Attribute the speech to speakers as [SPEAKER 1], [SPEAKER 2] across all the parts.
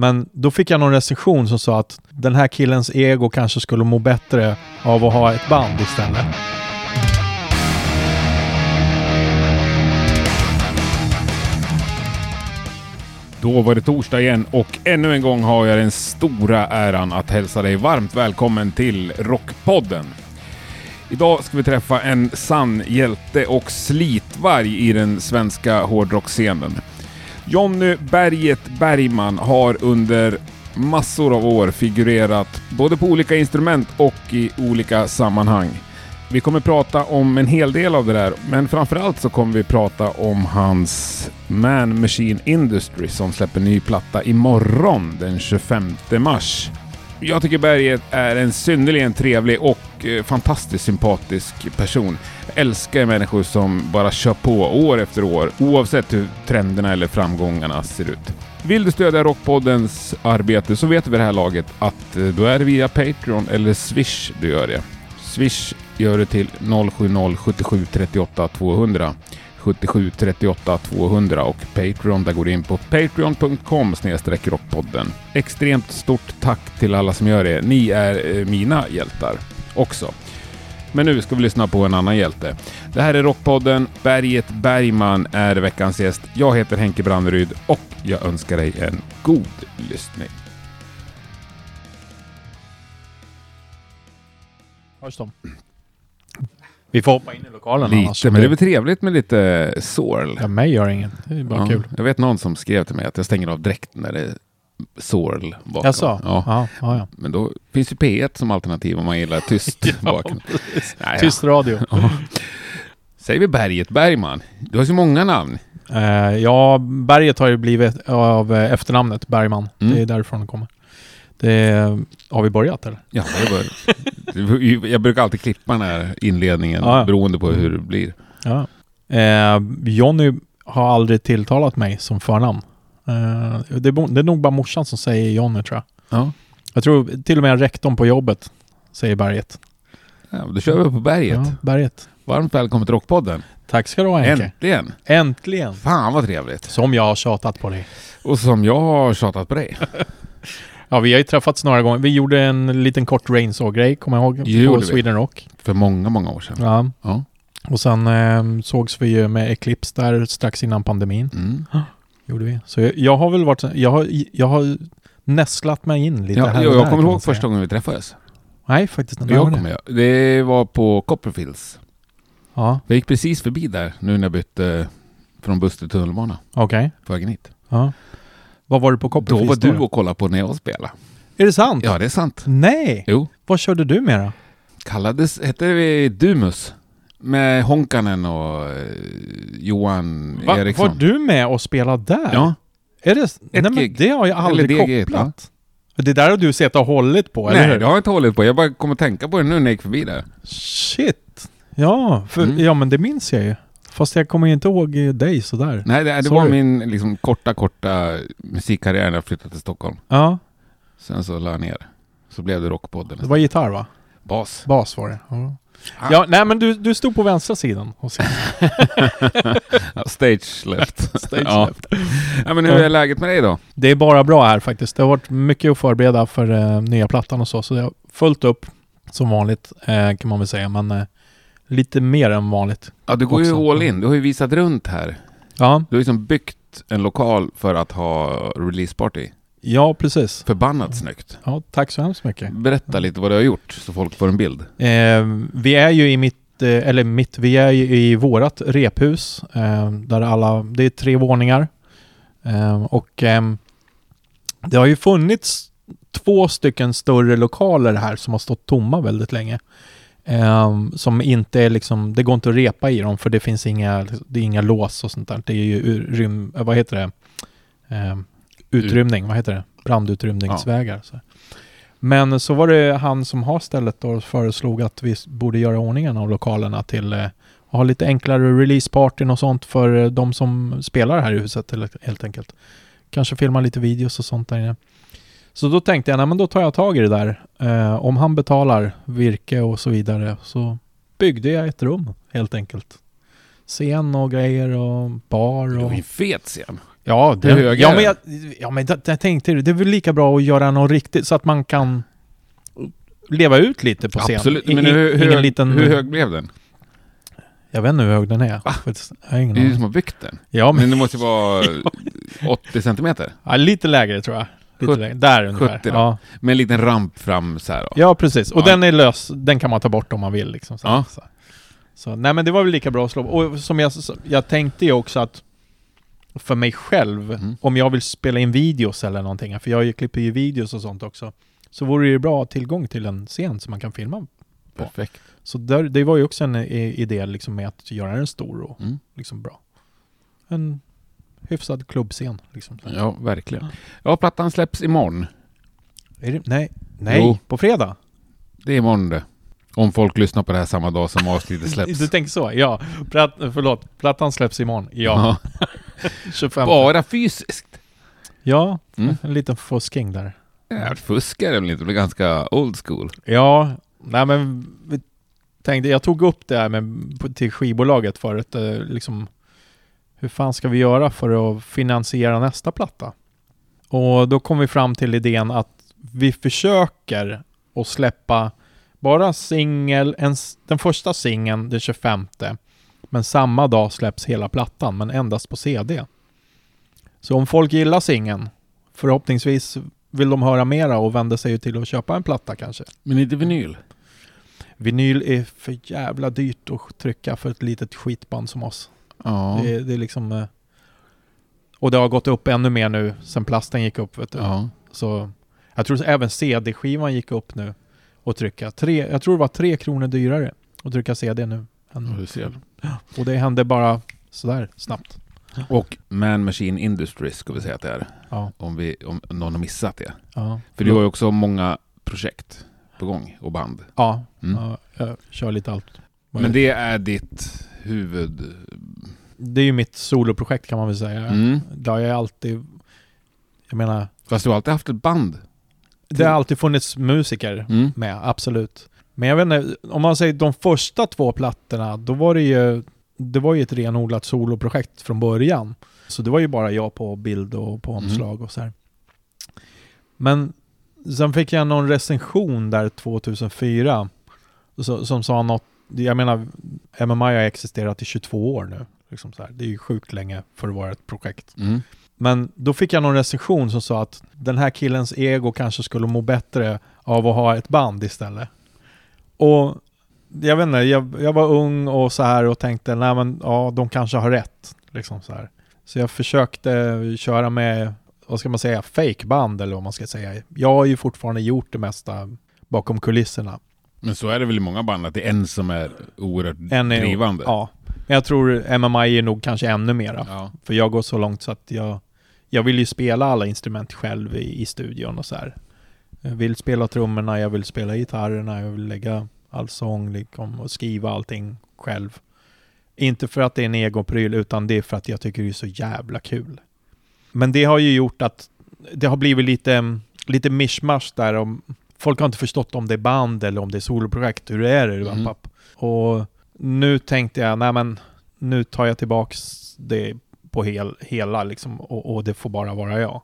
[SPEAKER 1] Men då fick jag någon recension som sa att den här killens ego kanske skulle må bättre av att ha ett band istället.
[SPEAKER 2] Då var det torsdag igen och ännu en gång har jag den stora äran att hälsa dig varmt välkommen till Rockpodden. Idag ska vi träffa en sann hjälte och slitvarg i den svenska hårdrockscenen. Jonny Berget Bergman har under massor av år figurerat både på olika instrument och i olika sammanhang. Vi kommer prata om en hel del av det där, men framförallt så kommer vi prata om hans Man Machine Industry som släpper ny platta imorgon den 25 mars. Jag tycker Berget är en synnerligen trevlig och eh, fantastiskt sympatisk person. Jag älskar människor som bara kör på år efter år, oavsett hur trenderna eller framgångarna ser ut. Vill du stödja Rockpoddens arbete så vet du vid det här laget att eh, då är det via Patreon eller Swish du gör det. Swish gör det till 070 77 38 200. 77 38 200 och Patreon, där går du in på patreon.com rockpodden. Extremt stort tack till alla som gör det. Ni är eh, mina hjältar också. Men nu ska vi lyssna på en annan hjälte. Det här är Rockpodden. Berget Bergman är veckans gäst. Jag heter Henke Branneryd och jag önskar dig en god lyssning.
[SPEAKER 1] Hörs de? Vi får hoppa in i lokalen annars.
[SPEAKER 2] Lite, men det är väl trevligt med lite sorl.
[SPEAKER 1] Ja, mig gör inget. Det är bara
[SPEAKER 2] Ja,
[SPEAKER 1] kul.
[SPEAKER 2] Jag vet någon som skrev till mig att jag stänger av dräkten när det är sorl bakom.
[SPEAKER 1] Jaså?
[SPEAKER 2] Ja.
[SPEAKER 1] Ja, ja, ja.
[SPEAKER 2] Men då finns ju P1 som alternativ om man gillar tyst bakom. Nej,
[SPEAKER 1] Tyst radio.
[SPEAKER 2] Ja. Säger vi Berget Bergman? Du har så många namn.
[SPEAKER 1] Eh, ja, berget har ju blivit av eh, efternamnet Bergman.
[SPEAKER 2] Mm.
[SPEAKER 1] Det är därifrån det kommer. Det, har vi börjat eller?
[SPEAKER 2] Ja, det var, jag brukar alltid klippa den här inledningen
[SPEAKER 1] Ja,
[SPEAKER 2] beroende på hur det blir.
[SPEAKER 1] Ja. Eh, Jonny har aldrig tilltalat mig som förnamn. Eh, det, är, det är nog bara morsan som säger Jonny tror jag.
[SPEAKER 2] Ja.
[SPEAKER 1] Jag tror till och med rektorn på jobbet säger Berget.
[SPEAKER 2] Ja, då kör vi på berget.
[SPEAKER 1] Ja, Berget.
[SPEAKER 2] Varmt välkommen till Rockpodden.
[SPEAKER 1] Tack ska du ha Henke.
[SPEAKER 2] Äntligen!
[SPEAKER 1] Äntligen!
[SPEAKER 2] Fan vad trevligt.
[SPEAKER 1] Som jag har tjatat på dig.
[SPEAKER 2] Och som jag har tjatat på dig.
[SPEAKER 1] Ja, vi har ju träffats några gånger. Vi gjorde en liten kort Rainsaw-grej, kommer jag ihåg, på
[SPEAKER 2] Gjorde vi.
[SPEAKER 1] Sweden Rock.
[SPEAKER 2] För många, många år sedan.
[SPEAKER 1] Ja.
[SPEAKER 2] Ja.
[SPEAKER 1] Och sen eh, sågs vi ju med Eclipse där strax innan pandemin.
[SPEAKER 2] Mm.
[SPEAKER 1] Gjorde vi. Så jag, jag har väl varit... Jag har, jag har nästlat mig in lite
[SPEAKER 2] Ja,
[SPEAKER 1] här
[SPEAKER 2] jag, jag
[SPEAKER 1] där,
[SPEAKER 2] kommer ihåg första gången vi träffades.
[SPEAKER 1] Nej, faktiskt inte.
[SPEAKER 2] Jag kommer jag. Det var på Copperfields.
[SPEAKER 1] Ja,
[SPEAKER 2] Jag gick precis förbi där nu när jag bytte från buss till tunnelbana
[SPEAKER 1] okej.
[SPEAKER 2] på vägen hit.
[SPEAKER 1] Ja. Vad var du på
[SPEAKER 2] Då
[SPEAKER 1] Copperfields
[SPEAKER 2] var du och kollade på när jag spelade.
[SPEAKER 1] Är det sant?
[SPEAKER 2] Ja, det är sant.
[SPEAKER 1] Nej!
[SPEAKER 2] Jo.
[SPEAKER 1] Vad körde du med då?
[SPEAKER 2] Kallades, hette vi Dumus? Med Honkanen och eh, Johan
[SPEAKER 1] Va,
[SPEAKER 2] Eriksson.
[SPEAKER 1] var du med och spelade där?
[SPEAKER 2] Ja.
[SPEAKER 1] Är det... Nej men det har jag aldrig
[SPEAKER 2] Eller
[SPEAKER 1] kopplat. Det där har du sett och hållit på, eller
[SPEAKER 2] Nej,
[SPEAKER 1] hur?
[SPEAKER 2] det har jag inte hållit på. Jag bara kom att tänka på det nu när jag gick förbi där.
[SPEAKER 1] Shit! Ja, för,
[SPEAKER 2] Mm.
[SPEAKER 1] ja men det minns jag ju. Fast jag kommer ju inte ihåg eh, dig sådär.
[SPEAKER 2] Nej, det, det var min liksom, korta, korta musikkarriär när jag flyttade till Stockholm.
[SPEAKER 1] Ja,
[SPEAKER 2] Sen så la jag ner. Så blev det Rockpodden.
[SPEAKER 1] det var gitarr va?
[SPEAKER 2] Bas.
[SPEAKER 1] Bas var det. Ja,
[SPEAKER 2] Ah.
[SPEAKER 1] ja nej men du, du stod på vänstra sidan. Och
[SPEAKER 2] Stage left.
[SPEAKER 1] stage
[SPEAKER 2] ja.
[SPEAKER 1] left.
[SPEAKER 2] ja, men hur är läget med dig då?
[SPEAKER 1] Det är bara bra här faktiskt. Det har varit mycket att förbereda för eh, nya plattan och så. Så det har fullt upp som vanligt eh, kan man väl säga. Men eh, lite mer än vanligt.
[SPEAKER 2] Ja, du går ju
[SPEAKER 1] Också.
[SPEAKER 2] all in. Du har ju visat runt här.
[SPEAKER 1] Ja,
[SPEAKER 2] Du har ju liksom byggt en lokal för att ha releaseparty.
[SPEAKER 1] ja precis.
[SPEAKER 2] Förbannat snyggt.
[SPEAKER 1] Ja, tack så hemskt mycket.
[SPEAKER 2] Berätta lite vad du har gjort så folk får en bild.
[SPEAKER 1] Eh, vi är ju i mitt, eh, eller mitt, vi är ju i vårat rephus. Eh, där alla, det är tre våningar. Eh, och ehm, det har ju funnits två stycken större lokaler här som har stått tomma väldigt länge. Eh, som inte är liksom, det går inte att repa i dem för det finns inga, det är inga lås och sånt där. Det är ju ur- rym, eh, vad heter det? Eh, utrymning, vad heter det? Brandutrymningsvägar. Så. Men så var det han som har stället och föreslog att vi borde göra ordningen av lokalerna till eh, och ha lite enklare releasepartyn och sånt för eh, de som spelar här i huset helt- helt enkelt. Kanske filma lite videos och sånt där inne. Så då tänkte jag, nej men då tar jag tag i det där. Eh, om han betalar virke och så vidare så byggde jag ett rum helt enkelt. Scen och grejer och bar
[SPEAKER 2] Det
[SPEAKER 1] och...
[SPEAKER 2] var ju en fet scen.
[SPEAKER 1] Ja, det,
[SPEAKER 2] hög
[SPEAKER 1] ja, men jag, ja, men jag, jag tänkte det är väl lika bra att göra något riktigt så att man kan leva ut lite på scen.
[SPEAKER 2] Absolut. Men hur, hur,
[SPEAKER 1] liten,
[SPEAKER 2] hur hög blev den?
[SPEAKER 1] Jag vet inte hur hög den är. Jag har ingen
[SPEAKER 2] Det är du
[SPEAKER 1] aning.
[SPEAKER 2] som har byggt den.
[SPEAKER 1] Ja, men
[SPEAKER 2] Men det måste ju vara 80 centimeter.
[SPEAKER 1] ja, lite lägre tror jag. Lite. Där ungefär.
[SPEAKER 2] 70 då.
[SPEAKER 1] ja.
[SPEAKER 2] Med en liten ramp fram så här då.
[SPEAKER 1] ja, precis. Och
[SPEAKER 2] Ja.
[SPEAKER 1] den är lös. Den kan man ta bort om man vill. Liksom, så,
[SPEAKER 2] Ja.
[SPEAKER 1] så. så nej, men det var väl lika bra att slå. Och som jag, jag tänkte ju också att för mig själv,
[SPEAKER 2] Mm.
[SPEAKER 1] om jag vill spela in videos eller någonting, för jag klipper ju videos och sånt också, så vore det ju bra att ha tillgång till en scen som man kan filma.
[SPEAKER 2] Perfekt.
[SPEAKER 1] Så där, det var ju också en i- idé liksom med att göra den stor och
[SPEAKER 2] Mm.
[SPEAKER 1] liksom bra. En hyfsad klubbscen liksom.
[SPEAKER 2] Ja, verkligen. Ja, plattan släpps imorgon.
[SPEAKER 1] Är det, nej, nej,
[SPEAKER 2] Jo.
[SPEAKER 1] på fredag?
[SPEAKER 2] Det är imorgon det. Om folk lyssnar på det här samma dag som avsnittet släpps.
[SPEAKER 1] Du tänker så? Ja. Platt, förlåt, plattan släpps imorgon. Ja, 25.
[SPEAKER 2] Bara fysiskt.
[SPEAKER 1] Ja,
[SPEAKER 2] Mm.
[SPEAKER 1] en liten fusking där.
[SPEAKER 2] Ja, fusk är det väl inte? Det är ganska old school.
[SPEAKER 1] Ja, nej men vi tänkte, jag tog upp det här med, till skivbolaget förut, eh, liksom hur fan ska vi göra för att finansiera nästa platta? Och då kom vi fram till idén att vi försöker att släppa bara singel, den första singeln den 25 men samma dag släpps hela plattan, men endast på CD. Så om folk gillar singeln, förhoppningsvis vill de höra mera och vänder sig till att köpa en platta kanske.
[SPEAKER 2] Men inte vinyl.
[SPEAKER 1] Vinyl är för jävla dyrt att trycka för ett litet skitband som oss.
[SPEAKER 2] Ja.
[SPEAKER 1] Det, det är liksom... eh, Och det har gått upp ännu mer nu sen plasten gick upp. Vet du.
[SPEAKER 2] ja.
[SPEAKER 1] Så jag tror även CD-skivan gick upp nu att trycka. Tre, jag tror det var tre kronor dyrare att trycka CD nu. Än,
[SPEAKER 2] du ser.
[SPEAKER 1] och det hände bara sådär snabbt.
[SPEAKER 2] Och Man Machine Industries ska vi säga att det är.
[SPEAKER 1] Ja,
[SPEAKER 2] Om, vi, om någon har missat det.
[SPEAKER 1] ja.
[SPEAKER 2] För du har ju också många projekt på gång och band.
[SPEAKER 1] Ja,
[SPEAKER 2] Mm.
[SPEAKER 1] ja, jag kör lite allt.
[SPEAKER 2] Men det är ditt huvud...
[SPEAKER 1] det är ju mitt soloprojekt kan man väl säga.
[SPEAKER 2] Mm.
[SPEAKER 1] Har jag alltid... Jag menar,
[SPEAKER 2] Fast du har alltid haft ett band.
[SPEAKER 1] det har alltid funnits musiker
[SPEAKER 2] Mm.
[SPEAKER 1] med, absolut. Men jag vet inte, om man säger de första två plattorna, då var det ju, det var ju ett renodlat soloprojekt från början. Så det var ju bara jag på bild och på
[SPEAKER 2] Mm.
[SPEAKER 1] omslag och så här. Men sen fick jag någon recension där 2004 så, som sa något, jag menar, MMI har existerat i 22 år nu. Liksom. Det är ju sjukt länge för att vara ett projekt.
[SPEAKER 2] Mm.
[SPEAKER 1] Men då fick jag någon recension som sa att den här killens ego kanske skulle må bättre av att ha ett band istället. Och jag vet inte, jag, jag var ung och så här och tänkte, nej men ja, de kanske har rätt. Liksom så här. Så jag försökte köra med, vad ska man säga, fake-band eller vad man ska säga. Jag har ju fortfarande gjort det mesta bakom kulisserna.
[SPEAKER 2] Men så är det väl i många band, att det är en som är oerhört
[SPEAKER 1] En är-
[SPEAKER 2] drivande.
[SPEAKER 1] Ja, men jag tror MMI är nog kanske ännu mera.
[SPEAKER 2] Ja.
[SPEAKER 1] För jag går så långt så att jag, jag vill ju spela alla instrument själv i, i studion och så här. Jag vill spela trummorna, jag vill spela gitarrerna, jag vill lägga all sång liksom, och skriva allting själv. Inte för att det är en egopryl, utan det är för att jag tycker det är så jävla kul. Men det har ju gjort att det har blivit lite, lite mishmash där. Om, folk har inte förstått om det är band eller om det är soloprojekt. Hur är det? Mm. Och nu tänkte jag, nej men nu tar jag tillbaks det på hel, hela liksom och, och det får bara vara jag.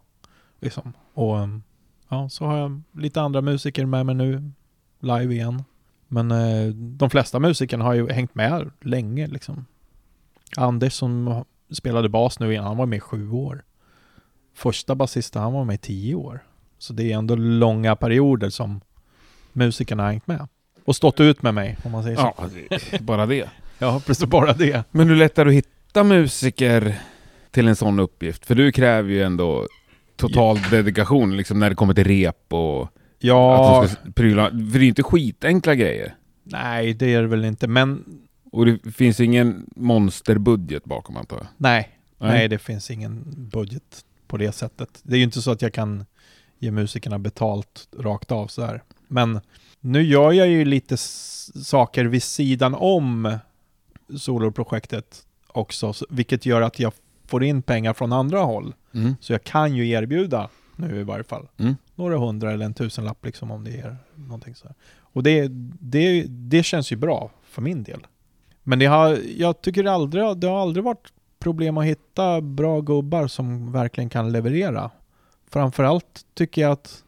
[SPEAKER 1] Liksom. Och ja, så har jag lite andra musiker med mig nu, live igen. Men eh, de flesta musikerna har ju hängt med länge liksom. Anders som spelade bas nu igen, han var med i sju år. Första basisten, han var med i tio år. Så det är ändå långa perioder som musikerna har hängt med. Och stått ut med mig, om man säger så.
[SPEAKER 2] ja, bara det.
[SPEAKER 1] Ja, precis bara det.
[SPEAKER 2] Men hur lätt är det att hitta musiker till en sån uppgift? För du kräver ju ändå total dedikation liksom när det kommer till rep och
[SPEAKER 1] Ja,
[SPEAKER 2] att de ska pryla. För det är ju inte skitenkla grejer.
[SPEAKER 1] nej det är det väl inte, men
[SPEAKER 2] Och det finns ingen monsterbudget bakom antar jag?
[SPEAKER 1] nej, nej, det finns ingen budget på det sättet. Det är ju inte så att jag kan ge musikerna betalt rakt av så här. Men nu gör jag ju lite saker vid sidan om soloprojektet också, så- vilket gör att jag får in pengar från andra håll.
[SPEAKER 2] Mm.
[SPEAKER 1] Så jag kan ju erbjuda nu i varje fall.
[SPEAKER 2] Mm.
[SPEAKER 1] Några hundra eller en tusenlapp liksom om det är någonting så här. Och det, det, det känns ju bra för min del. Men det har, jag tycker aldrig, det har aldrig varit problem att hitta bra gubbar som verkligen kan leverera. Framförallt tycker jag att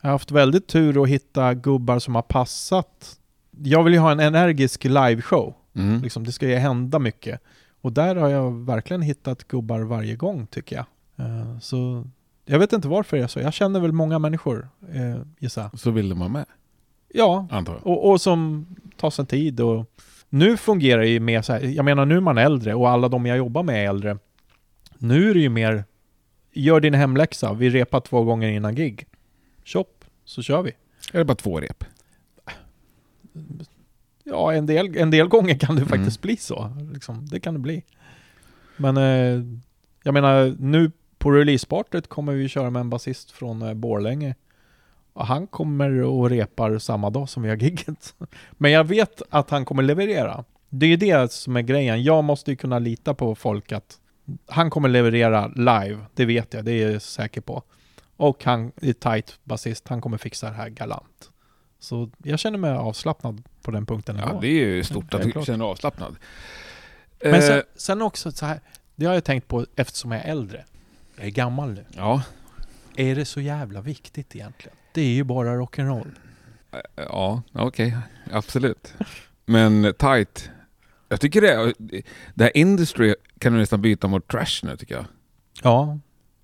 [SPEAKER 1] jag har haft väldigt tur att hitta gubbar som har passat. Jag vill ju ha en energisk liveshow.
[SPEAKER 2] Mm.
[SPEAKER 1] Liksom, det ska ju hända mycket. Och där har jag verkligen hittat gubbar varje gång tycker jag. Eh, så jag vet inte varför det är så. Jag känner väl många människor, eh, gissar jag.
[SPEAKER 2] Så vill de vara med,
[SPEAKER 1] Ja, och, och som tar sig tid och nu fungerar det ju mer så här, jag menar nu är man äldre och alla de jag jobbar med är äldre. Nu är det ju mer, gör din hemläxa, vi repar två gånger innan gig. Chop, så kör vi.
[SPEAKER 2] Är det bara två rep?
[SPEAKER 1] Ja, en del, en del gånger kan det
[SPEAKER 2] Mm.
[SPEAKER 1] faktiskt bli så. Liksom, det kan det bli. Men eh, jag menar, nu på releasepartyt kommer vi köra med en basist från eh, Borlänge. Och han kommer och repar samma dag som vi har gigget. Men jag vet att han kommer leverera. Det är ju det som är grejen. Jag måste ju kunna lita på folk att han kommer leverera live. Det vet jag, det är jag säker på. Och han är tight basist. Han kommer fixa det här galant. Så jag känner mig avslappnad på den punkten
[SPEAKER 2] Ja, det är ju stort att du känner dig avslappnad.
[SPEAKER 1] Men
[SPEAKER 2] Eh,
[SPEAKER 1] sen, sen också så här, det har jag tänkt på eftersom jag är äldre. Jag är gammal nu.
[SPEAKER 2] Ja,
[SPEAKER 1] Är det så jävla viktigt egentligen? Det är ju bara rock'n'roll.
[SPEAKER 2] ja okej. Absolut. Men tight. Jag tycker det, det här industry kan du nästan byta mot trash nu tycker jag.
[SPEAKER 1] Ja,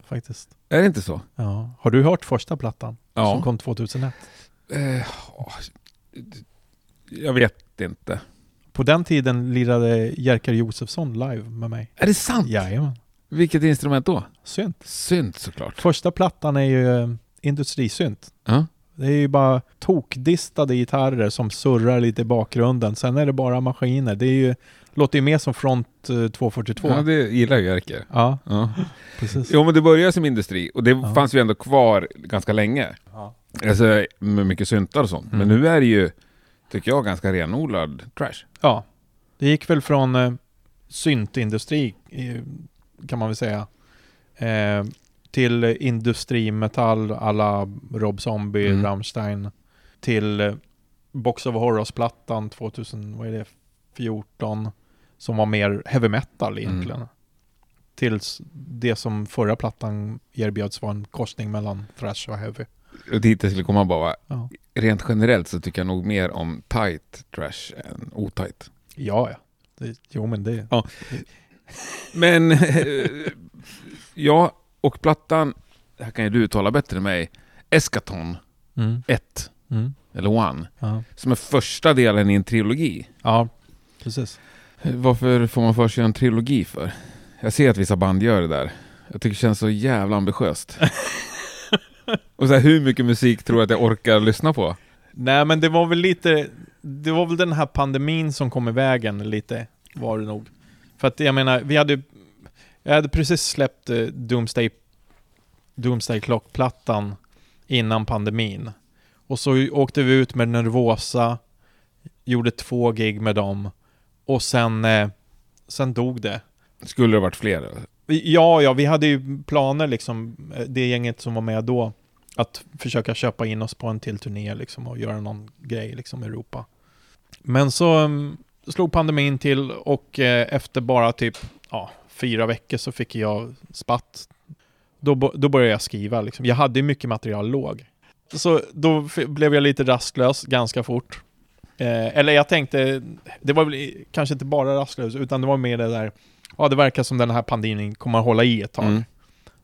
[SPEAKER 1] faktiskt.
[SPEAKER 2] Är det inte så?
[SPEAKER 1] Ja. Har du hört första plattan? Som
[SPEAKER 2] Ja.
[SPEAKER 1] kom 2001?
[SPEAKER 2] Eh, jag vet inte.
[SPEAKER 1] På den tiden lirade Jerker Josefsson live med mig.
[SPEAKER 2] Är det sant?
[SPEAKER 1] Jajamän.
[SPEAKER 2] Vilket instrument då?
[SPEAKER 1] Synt.
[SPEAKER 2] Synt såklart.
[SPEAKER 1] Första plattan är ju eh, industrisynt.
[SPEAKER 2] Ja.
[SPEAKER 1] Det är ju bara tokdistade gitarrer som surrar lite i bakgrunden. Sen är det bara maskiner. Det är ju, låter ju mer som Front eh, 242.
[SPEAKER 2] ja, det gillar ju Jerker.
[SPEAKER 1] Ja,
[SPEAKER 2] Ja.
[SPEAKER 1] precis.
[SPEAKER 2] Jo men det började som industri och det
[SPEAKER 1] Ja.
[SPEAKER 2] fanns ju ändå kvar ganska länge.
[SPEAKER 1] Ja.
[SPEAKER 2] Alltså med mycket syntar och sånt. Men
[SPEAKER 1] Mm.
[SPEAKER 2] nu är det ju, tycker jag, ganska renodlad trash.
[SPEAKER 1] Ja, det gick väl från eh, syntindustri, eh, kan man väl säga, eh, till industrimetall alla Rob Zombie,
[SPEAKER 2] Mm.
[SPEAKER 1] Rammstein, till eh, Box of Horrors-plattan 2000, vad är det, 14, som var mer heavy metal egentligen.
[SPEAKER 2] Mm.
[SPEAKER 1] Tills det som förra plattan erbjöds var en korsning mellan thrash och heavy.
[SPEAKER 2] Och dit jag skulle komma bara,
[SPEAKER 1] Ja,
[SPEAKER 2] rent generellt så tycker jag nog mer om tight trash än otight.
[SPEAKER 1] ja. ja. Det, jo men det...
[SPEAKER 2] Men, eh, ja, och plattan, det här kan ju du uttala bättre än mig, Eskaton
[SPEAKER 1] Mm.
[SPEAKER 2] 1,
[SPEAKER 1] Mm.
[SPEAKER 2] eller One,
[SPEAKER 1] Ja.
[SPEAKER 2] som är första delen i en trilogi.
[SPEAKER 1] ja, precis.
[SPEAKER 2] Varför får man för sig en trilogi för? Jag ser att vissa band gör det där. Jag tycker det känns så jävla ambitiöst. Och så här, hur mycket musik tror du att jag orkar lyssna på?
[SPEAKER 1] Nej men det var väl lite, det var väl den här pandemin som kom i vägen lite, var det nog. För att jag menar, vi hade, jag hade precis släppt eh, Doomsday, Doomsday Clock-plattan innan pandemin. Och så åkte vi ut med Nervosa, gjorde två gig med dem, och sen, eh, sen dog det.
[SPEAKER 2] Skulle det varit fler?
[SPEAKER 1] Ja, ja, vi hade ju planer liksom, eh, det gänget som var med då, att försöka köpa in oss på en till turné liksom och göra någon grej liksom i Europa. Men så um, slog pandemin till och eh, efter bara typ ja, fyra veckor så fick jag spatt. Då, då började jag skriva liksom. Jag hade ju mycket material låg. Så då blev jag lite rastlös ganska fort. Eh, eller jag tänkte, det var väl kanske inte bara rastlös, utan det var mer det där, ja det verkar som den här pandemin kommer att hålla i ett tag.
[SPEAKER 2] Mm.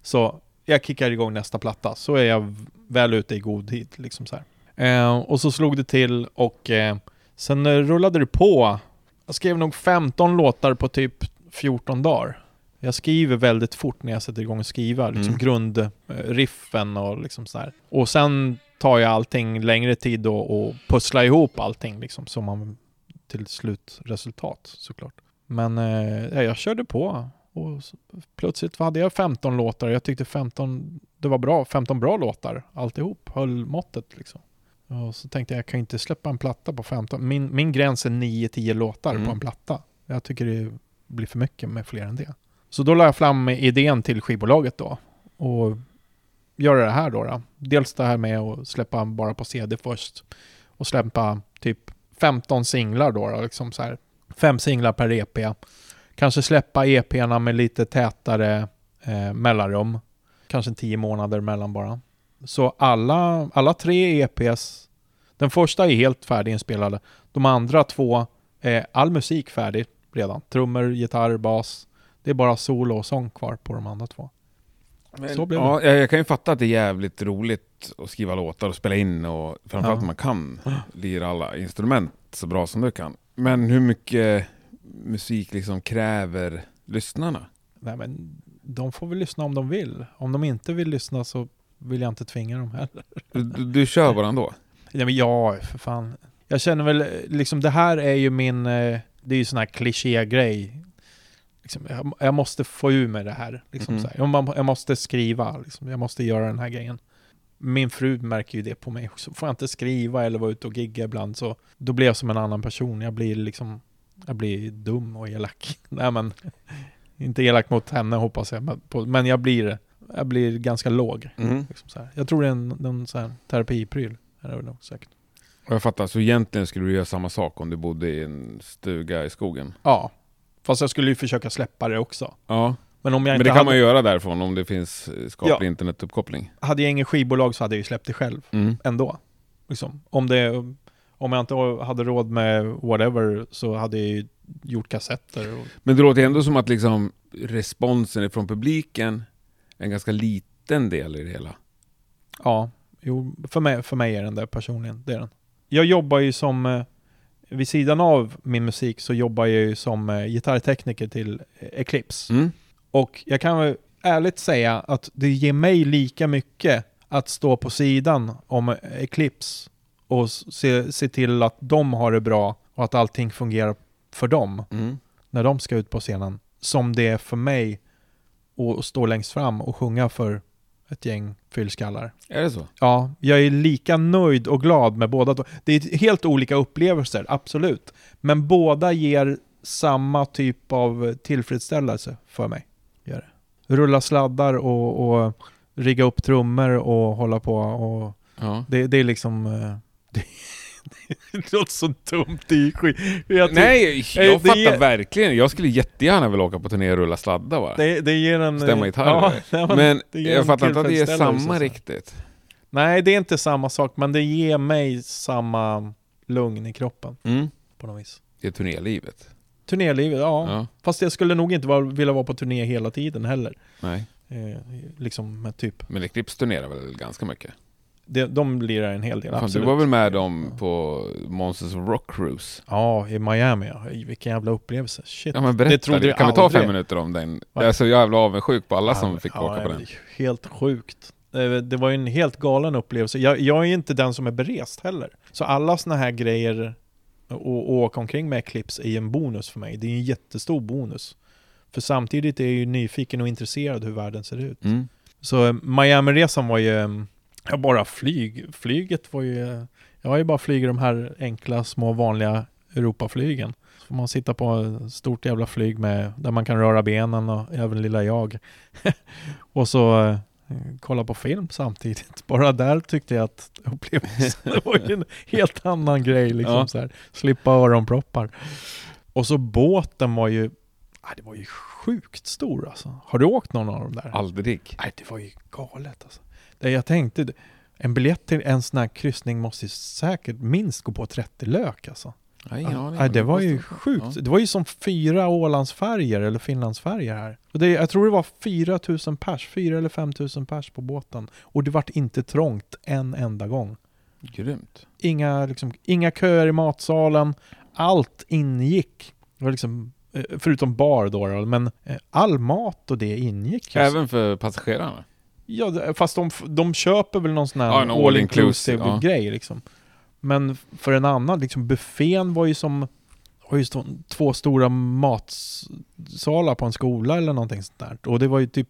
[SPEAKER 1] Så jag kickar igång nästa platta, så är jag väl ute i god tid. Liksom så här. Eh, och så slog det till och eh, sen rullade det på. Jag skrev nog 15 låtar på typ 14 dagar. Jag skriver väldigt fort när jag sätter igång och skriva, liksom
[SPEAKER 2] Mm.
[SPEAKER 1] grundriffen och liksom så här. Och sen tar jag allting längre tid då och pusslar ihop allting liksom så man till slutresultat såklart. Men eh, ja, jag körde på och plötsligt hade jag 15 låtar. Jag tyckte 15, det var bra, 15 bra låtar alltihop, höll måttet liksom. Och så tänkte jag, jag kan inte släppa en platta på 15. Min, min gräns är 9-10 låtar
[SPEAKER 2] Mm.
[SPEAKER 1] på en platta. Jag tycker det blir för mycket med fler än det. Så då la jag fram idén till skivbolaget då. Och göra det här då, då. Dels det här med att släppa bara på CD först. Och släppa typ 15 singlar då, då liksom så här. Fem singlar per EP. kanske släppa EP'na med lite tätare eh, mellanrum. Kanske tio månader mellan bara. Så alla, alla tre EPs, den första är helt färdiginspelade. De andra två, är all musik färdig redan. Trummor, gitarr, bas. Det är bara solo och sång kvar på de andra två.
[SPEAKER 2] Men,
[SPEAKER 1] Så blev
[SPEAKER 2] ja, jag, jag kan ju fatta att det är jävligt roligt att skriva låtar och spela in och framförallt
[SPEAKER 1] Ja.
[SPEAKER 2] att man kan lira alla instrument så bra som du kan. Men hur mycket musik liksom kräver lyssnarna?
[SPEAKER 1] Nej men de får väl lyssna om de vill. Om de inte vill lyssna så vill jag inte tvinga dem heller.
[SPEAKER 2] Du, du, kör bara ändå?
[SPEAKER 1] Ja, men ja, för fan. Jag känner väl, liksom det här är ju min, eh, det är ju sån här klichégrej. Liksom, jag, jag måste få ur mig det här. Liksom, så här. Jag, måste skriva, liksom. jag måste göra den här grejen. Min fru märker ju det på mig också. Får jag inte skriva eller vara ute och gigga ibland så då blir jag som en annan person. Jag blir liksom, jag blir dum och elak. Nej men, inte elak mot henne hoppas jag, men, på, men jag blir, jag blir ganska låg.
[SPEAKER 2] Mm.
[SPEAKER 1] Liksom. Jag tror det är en, en så här terapipryl. Är det väl nog säkert.
[SPEAKER 2] Jag fattar, så egentligen skulle du göra samma sak om du bodde i en stuga i skogen?
[SPEAKER 1] Ja, fast jag skulle ju försöka släppa det också.
[SPEAKER 2] Ja,
[SPEAKER 1] Men om jag
[SPEAKER 2] men
[SPEAKER 1] inte
[SPEAKER 2] det kan
[SPEAKER 1] hade,
[SPEAKER 2] man ju göra därifrån om det finns skaplig
[SPEAKER 1] Ja.
[SPEAKER 2] internetuppkoppling.
[SPEAKER 1] hade jag ingen skivbolag så hade jag ju släppt det själv
[SPEAKER 2] Mm.
[SPEAKER 1] ändå. Liksom. Om, det, om jag inte hade råd med whatever så hade jag ju gjort kassetter. Och,
[SPEAKER 2] Men det låter ändå som att liksom responsen från publiken är en ganska liten del i det hela.
[SPEAKER 1] ja, jo, för mig, för mig är den där personligen. Det är den. Jag jobbar ju som, eh, vid sidan av min musik så jobbar jag ju som eh, gitarrtekniker till eh, Eclipse.
[SPEAKER 2] Mm.
[SPEAKER 1] Och jag kan väl ärligt säga att det ger mig lika mycket att stå på sidan om Eclipse och se, se till att de har det bra och att allting fungerar för dem
[SPEAKER 2] Mm.
[SPEAKER 1] när de ska ut på scenen. Som det är för mig att stå längst fram och sjunga för ett gäng fyllskallar.
[SPEAKER 2] Är det så?
[SPEAKER 1] Ja, jag är lika nöjd och glad med båda. två. Det är helt olika upplevelser, absolut. Men båda ger samma typ av tillfredsställelse för mig. Gör det. Rulla sladdar och, och rigga upp trummor och hålla på och
[SPEAKER 2] Ja.
[SPEAKER 1] det, det är liksom... eh, Det, det låter så dumt, är skit. Jag
[SPEAKER 2] Nej,
[SPEAKER 1] Eh,
[SPEAKER 2] jag
[SPEAKER 1] det
[SPEAKER 2] fattar
[SPEAKER 1] ger-
[SPEAKER 2] verkligen. Jag skulle jättegärna vilja åka på turné och rulla sladdar bara.
[SPEAKER 1] Det, det ger en...
[SPEAKER 2] Stämma gitarr.
[SPEAKER 1] Ja, men
[SPEAKER 2] jag fattar inte att det är samma riktigt.
[SPEAKER 1] Nej, det är inte samma sak, men det ger mig samma lugn i kroppen
[SPEAKER 2] Mm.
[SPEAKER 1] på något vis.
[SPEAKER 2] Det är turnélivet.
[SPEAKER 1] Turnélivet, ja.
[SPEAKER 2] Ja.
[SPEAKER 1] Fast jag skulle nog inte vilja vara på turné hela tiden heller.
[SPEAKER 2] Nej.
[SPEAKER 1] Eh, liksom med typ,
[SPEAKER 2] Men Eclipse turnerar väl ganska mycket?
[SPEAKER 1] De, de lirar en hel del,
[SPEAKER 2] Fan, du
[SPEAKER 1] absolut.
[SPEAKER 2] var väl med dem på Monsters of Rock Cruise?
[SPEAKER 1] Ja, i Miami. Vilken jävla upplevelse. Shit.
[SPEAKER 2] Ja men berätta,
[SPEAKER 1] Det trodde
[SPEAKER 2] det kan vi ta fem minuter om den? Jag är så jävla avundsjuk på alla som
[SPEAKER 1] Ja,
[SPEAKER 2] fick
[SPEAKER 1] ja,
[SPEAKER 2] åka på den.
[SPEAKER 1] Helt sjukt. Eh, Det var ju en helt galen upplevelse. Jag, jag är inte den som är berest heller. Så alla såna här grejer och, och åka omkring med Eclipse är en bonus för mig. Det är en jättestor bonus. För samtidigt är jag ju nyfiken och intresserad hur världen ser ut.
[SPEAKER 2] Mm.
[SPEAKER 1] Så eh, Miami-resan var ju, eh, ja bara flyg. Flyget var ju, jag har ju bara flugit de här enkla små vanliga Europaflygen. Så får man sitta på ett stort jävla flyg med, där man kan röra benen och även lilla jag. och så eh, kolla på film samtidigt. Bara där tyckte jag att upplevelsen var en helt annan grej liksom
[SPEAKER 2] Ja.
[SPEAKER 1] så här. Slippa öronproppar. Och så båten var ju, ah, det var ju sjukt stor alltså. Har du åkt någon av dem där?
[SPEAKER 2] Aldrig.
[SPEAKER 1] Nej, det var ju galet alltså. Det jag tänkte, en biljett till en sån här kryssning måste ju säkert minst gå på 30 lök alltså.
[SPEAKER 2] Nej, aning.
[SPEAKER 1] Nej, det var ju sjukt.
[SPEAKER 2] Ja.
[SPEAKER 1] Det var ju som fyra Ålandsfärger eller Finlandsfärger här. Och det, jag tror det var 4000 pers, 4 eller 5000 pers på båten. Och det vart inte trångt en enda gång.
[SPEAKER 2] Grymt.
[SPEAKER 1] Inga, liksom, inga köer i matsalen. Allt ingick. Det var liksom, eh, förutom bar då, men eh, all mat och det ingick. ju.
[SPEAKER 2] Även för passagerarna?
[SPEAKER 1] Ja, det- fast de, de köper väl någon sån här
[SPEAKER 2] Ja,
[SPEAKER 1] all, inclusive
[SPEAKER 2] ja.
[SPEAKER 1] grej liksom. Men för en annan, liksom buffén var ju som var ju två stora matsalar på en skola eller någonting sånt där. Och det var ju typ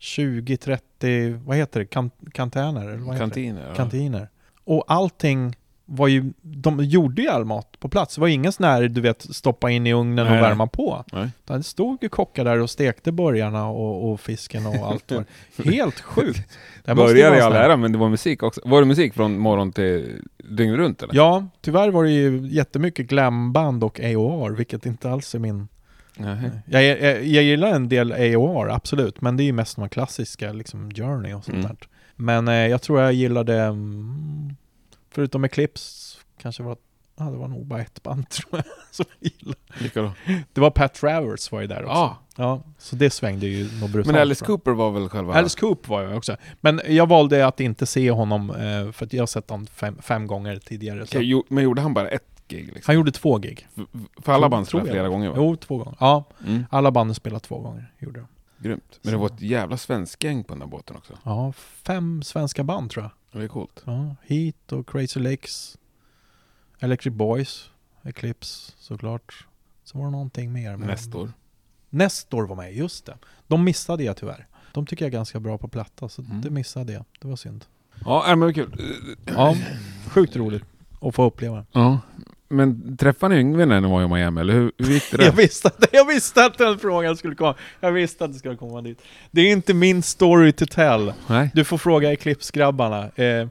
[SPEAKER 1] 20-30, vad heter det, kan, kantäner? Eller vad heter det?
[SPEAKER 2] Kantiner? Ja.
[SPEAKER 1] Kantiner. Och allting var ju, de gjorde ju all mat på plats. Det var ingen sån här, du vet, stoppa in i ugnen
[SPEAKER 2] Nej.
[SPEAKER 1] och värma på.
[SPEAKER 2] Nej.
[SPEAKER 1] Det stod ju kockar där och stekte burgarna och, och fisken och allt. Var. Helt sjukt. Det ju
[SPEAKER 2] Började i all ära, men det var musik också. Var det musik från morgon till dygn runt eller?
[SPEAKER 1] Ja, tyvärr var det ju jättemycket glamband och AOR, vilket inte alls är min... Jag, jag, jag gillar en del AOR, absolut, men det är ju mest de klassiska, liksom Journey och sånt
[SPEAKER 2] Mm.
[SPEAKER 1] där. Men eh, jag tror jag gillade, mm, förutom Eclipse, kanske var, ja det var nog bara ett band tror jag, som jag gillade.
[SPEAKER 2] Vilka då?
[SPEAKER 1] Det var Pat Travers var ju där också.
[SPEAKER 2] Ja,
[SPEAKER 1] Ja, så det svängde ju något brutalt
[SPEAKER 2] men Alice. Cooper var väl själva...
[SPEAKER 1] Alice Cooper var jag också. Men jag valde att inte se honom, eh, för att jag har sett honom fem, fem gånger tidigare. Så.
[SPEAKER 2] Okej, jo, men gjorde han bara ett gig liksom?
[SPEAKER 1] Han gjorde två gig.
[SPEAKER 2] För, alla band spelade flera gånger va?
[SPEAKER 1] Jo, två gånger. Ja,
[SPEAKER 2] Mm,
[SPEAKER 1] alla banden spelade två gånger, gjorde de.
[SPEAKER 2] grymt. Men det
[SPEAKER 1] Så.
[SPEAKER 2] var ett jävla svensk gäng på den här båten också.
[SPEAKER 1] Ja, fem svenska band tror jag.
[SPEAKER 2] Det är coolt.
[SPEAKER 1] Ja, Heat och Crazy Lakes. Electric Boys. Eclipse såklart. Så var det någonting mer. men-
[SPEAKER 2] Nestor.
[SPEAKER 1] Nestor var med, just det. De missade jag tyvärr. De tycker jag är ganska bra på platta, så
[SPEAKER 2] Mm.
[SPEAKER 1] det missade jag. Det var synd.
[SPEAKER 2] Ja, äh, men kul.
[SPEAKER 1] Ja, sjukt roligt att få uppleva.
[SPEAKER 2] Ja. Men träffade ni Yngve när ni var i Miami, eller hur, hur gick det
[SPEAKER 1] Jag
[SPEAKER 2] där?
[SPEAKER 1] visste, att, jag visste att den frågan skulle komma. Jag visste att det skulle komma dit. Det är inte min story to tell.
[SPEAKER 2] Nej?
[SPEAKER 1] Du får fråga Eclipse-grabbarna. Eh,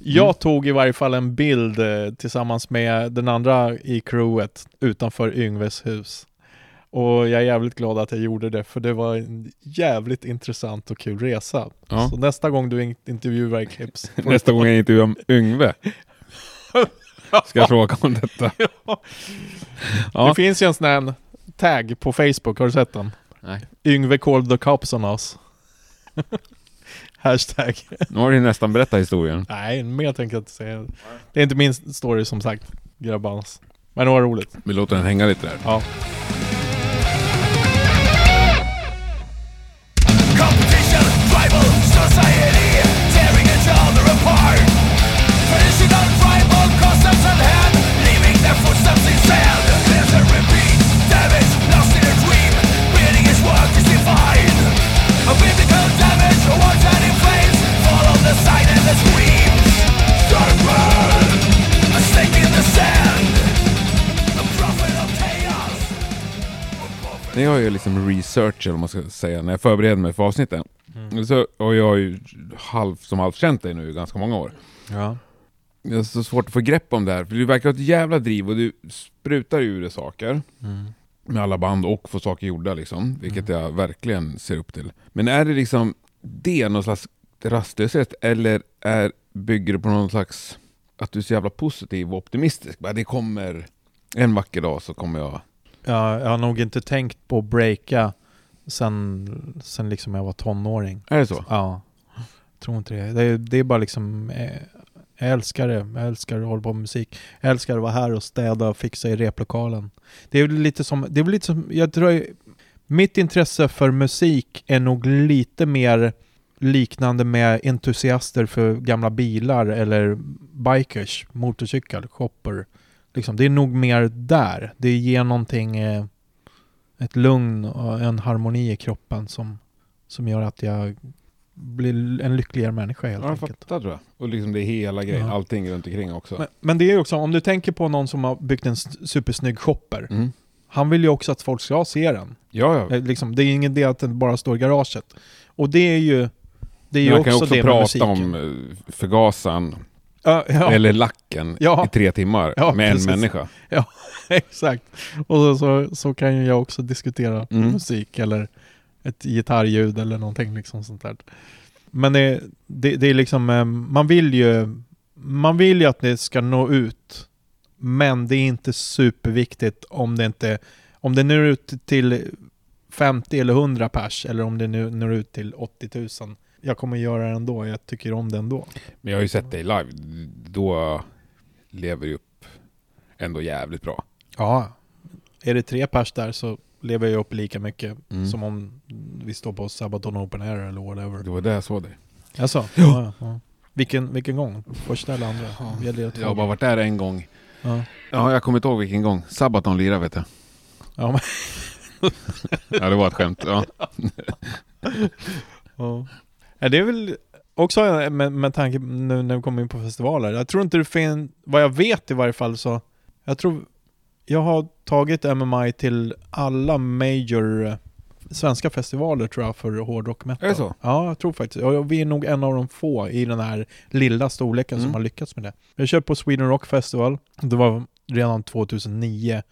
[SPEAKER 1] jag
[SPEAKER 2] Mm.
[SPEAKER 1] tog i varje fall en bild eh, tillsammans med den andra i crewet utanför Yngves hus. Och jag är jävligt glad att jag gjorde det, för det var en jävligt intressant och kul resa.
[SPEAKER 2] Ja.
[SPEAKER 1] Så nästa gång du in- intervjuar Eclipse...
[SPEAKER 2] Nästa gång jag intervjuar Yngve ska jag fråga om detta.
[SPEAKER 1] Ja.
[SPEAKER 2] Ja.
[SPEAKER 1] Det finns ju en sån här tag på Facebook, har du sett den?
[SPEAKER 2] Nej.
[SPEAKER 1] Yngve called the cops on us. Hashtag.
[SPEAKER 2] Nu har du nästan berättat historien.
[SPEAKER 1] Nej, mer tänker jag inte säga. Det är inte min story som sagt, grabbarnas. Men det var roligt.
[SPEAKER 2] Vi låter den hänga lite där.
[SPEAKER 1] Ja.
[SPEAKER 2] När jag gör liksom research, eller man ska säga, när jag förbereder mig för avsnitten. Så, och jag har ju halv, som halvt känt dig nu i ganska många år.
[SPEAKER 1] Ja.
[SPEAKER 2] Det är så svårt att få grepp om det här, för du verkar ha ett jävla driv och du sprutar ur dig saker.
[SPEAKER 1] Mm.
[SPEAKER 2] Med alla band och få saker gjorda liksom, vilket jag verkligen ser upp till. Men är det liksom det någon slags rastlöshet, eller är, bygger det på någon slags att du är så jävla positiv och optimistisk? Det kommer en vacker dag så kommer jag...
[SPEAKER 1] Ja, jag har nog inte tänkt på att breaka sen, sen liksom jag var tonåring.
[SPEAKER 2] Är det så?
[SPEAKER 1] Ja, jag tror inte det. Det är, det är bara liksom, eh, jag älskar det. Jag älskar att hålla på med musik. Jag älskar att vara här och städa och fixa i replokalen. Det är lite som, det är lite som, jag tror, mitt intresse för musik är nog lite mer liknande med entusiaster för gamla bilar eller bikers, motorcykel, shopper. Liksom, det är nog mer där. Det ger någonting, eh, ett lugn och en harmoni i kroppen som, som gör att jag blir en lyckligare människa helt
[SPEAKER 2] Ja, jag
[SPEAKER 1] enkelt.
[SPEAKER 2] fattar tror jag. Och liksom det är hela grejen,
[SPEAKER 1] Ja.
[SPEAKER 2] allting runt omkring också.
[SPEAKER 1] Men, men det är ju också, om du tänker på någon som har byggt en supersnygg shopper.
[SPEAKER 2] Mm.
[SPEAKER 1] Han vill ju också att folk ska se den.
[SPEAKER 2] Ja, ja.
[SPEAKER 1] Eh, Liksom, det är ingen idé att den bara står i garaget. Och det är ju, det är ju
[SPEAKER 2] Man
[SPEAKER 1] också,
[SPEAKER 2] kan ju också
[SPEAKER 1] det med
[SPEAKER 2] prata
[SPEAKER 1] musiken.
[SPEAKER 2] om eh, förgasaren,
[SPEAKER 1] Ja, ja,
[SPEAKER 2] eller lacken,
[SPEAKER 1] Ja.
[SPEAKER 2] i tre timmar
[SPEAKER 1] Ja,
[SPEAKER 2] med
[SPEAKER 1] precis.
[SPEAKER 2] en människa.
[SPEAKER 1] exakt. Och så, så, så kan ju jag också diskutera
[SPEAKER 2] Mm.
[SPEAKER 1] musik eller ett gitarrljud eller någonting liksom sånt där. Men det, det, det är liksom, eh, man vill ju, man vill ju att det ska nå ut. Men det är inte superviktigt om det inte, om det når ut till 50 eller 100 pers eller om det nu når ut till 80 000. Jag kommer göra det ändå, jag tycker om det ändå.
[SPEAKER 2] Men jag har ju sett dig live, då lever du upp ändå jävligt bra.
[SPEAKER 1] Ja, är det tre pers där så lever jag upp lika mycket
[SPEAKER 2] Mm.
[SPEAKER 1] som om vi står på Sabaton Open Air eller whatever.
[SPEAKER 2] Det var där jag såg dig.
[SPEAKER 1] Alltså, ja. Ja, ja. Vilken, vilken gång? Första eller andra? Två?
[SPEAKER 2] Jag har bara varit där en gång.
[SPEAKER 1] ja.
[SPEAKER 2] Ja, jag kommer inte ihåg vilken gång. Sabaton lirade vet jag.
[SPEAKER 1] Ja, men,
[SPEAKER 2] Ja, det var ett skämt. Ja.
[SPEAKER 1] ja. Ja, det är väl också eh, med, med tanke nu när vi kommer in på festivaler. Jag tror inte det finns, vad jag vet i varje fall så, jag tror jag har tagit MMI till alla major eh, svenska festivaler tror jag för hårdrock metal.
[SPEAKER 2] Är det så?
[SPEAKER 1] Ja, jag tror faktiskt. Och vi är nog en av de få i den här lilla storleken
[SPEAKER 2] Mm.
[SPEAKER 1] som har lyckats med det. Jag körde på Sweden Rock Festival. Det var redan 2009,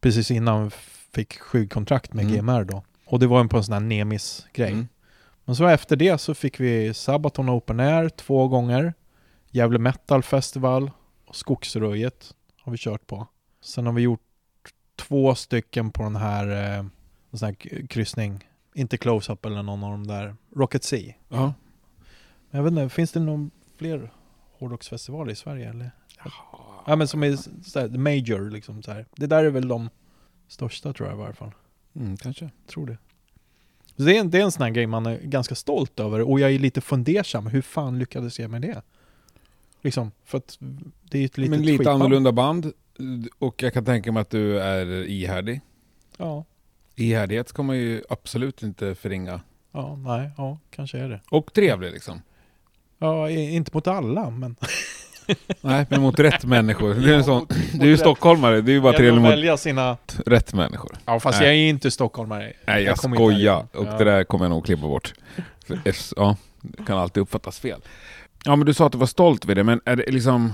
[SPEAKER 1] precis innan f- fick skivkontrakt med
[SPEAKER 2] Mm.
[SPEAKER 1] GMR då. Och det var en på en sån här Nemis-grej.
[SPEAKER 2] Mm.
[SPEAKER 1] Men så efter det så fick vi Sabaton Open Air två gånger. Gävle Metal Festival och Skogsröjet har vi kört på. Sen har vi gjort två stycken på den här, eh, sån här kryssning. Inte Close-Up eller någon av de där. Rocket Sea.
[SPEAKER 2] Ja.
[SPEAKER 1] Men Jag vet inte, finns det någon fler hårdrocksfestivaler i Sverige eller? Ja men som är så här, major liksom så här. Det där är väl de största tror jag i varje fall.
[SPEAKER 2] Mm, kanske.
[SPEAKER 1] Tror det. Så det, är en, det är en sån här grej man är ganska stolt över och jag är lite fundersam. Hur fan lyckades jag med det? Liksom, för att det är ett litet
[SPEAKER 2] Men lite
[SPEAKER 1] skitband.
[SPEAKER 2] annorlunda band. Och jag kan tänka mig att du är ihärdig.
[SPEAKER 1] Ja,
[SPEAKER 2] Ihärdighet ska man ju absolut inte förringa.
[SPEAKER 1] ja, nej, ja, kanske är det.
[SPEAKER 2] Och trevlig liksom.
[SPEAKER 1] Ja, inte mot alla, men...
[SPEAKER 2] Nej, men mot rätt människor. Det är, en sån, du är ju stockholmare, det är ju bara
[SPEAKER 1] Jag
[SPEAKER 2] trevligt mot
[SPEAKER 1] välja sina...
[SPEAKER 2] rätt människor.
[SPEAKER 1] Ja, fast
[SPEAKER 2] Nej.
[SPEAKER 1] jag är inte stockholmare.
[SPEAKER 2] Nej, jag,
[SPEAKER 1] kommer inte
[SPEAKER 2] skojar. Och
[SPEAKER 1] Ja.
[SPEAKER 2] det där kommer jag nog klippa bort. Ja, det kan alltid uppfattas fel. Ja, men du sa att du var stolt vid det, men är det liksom...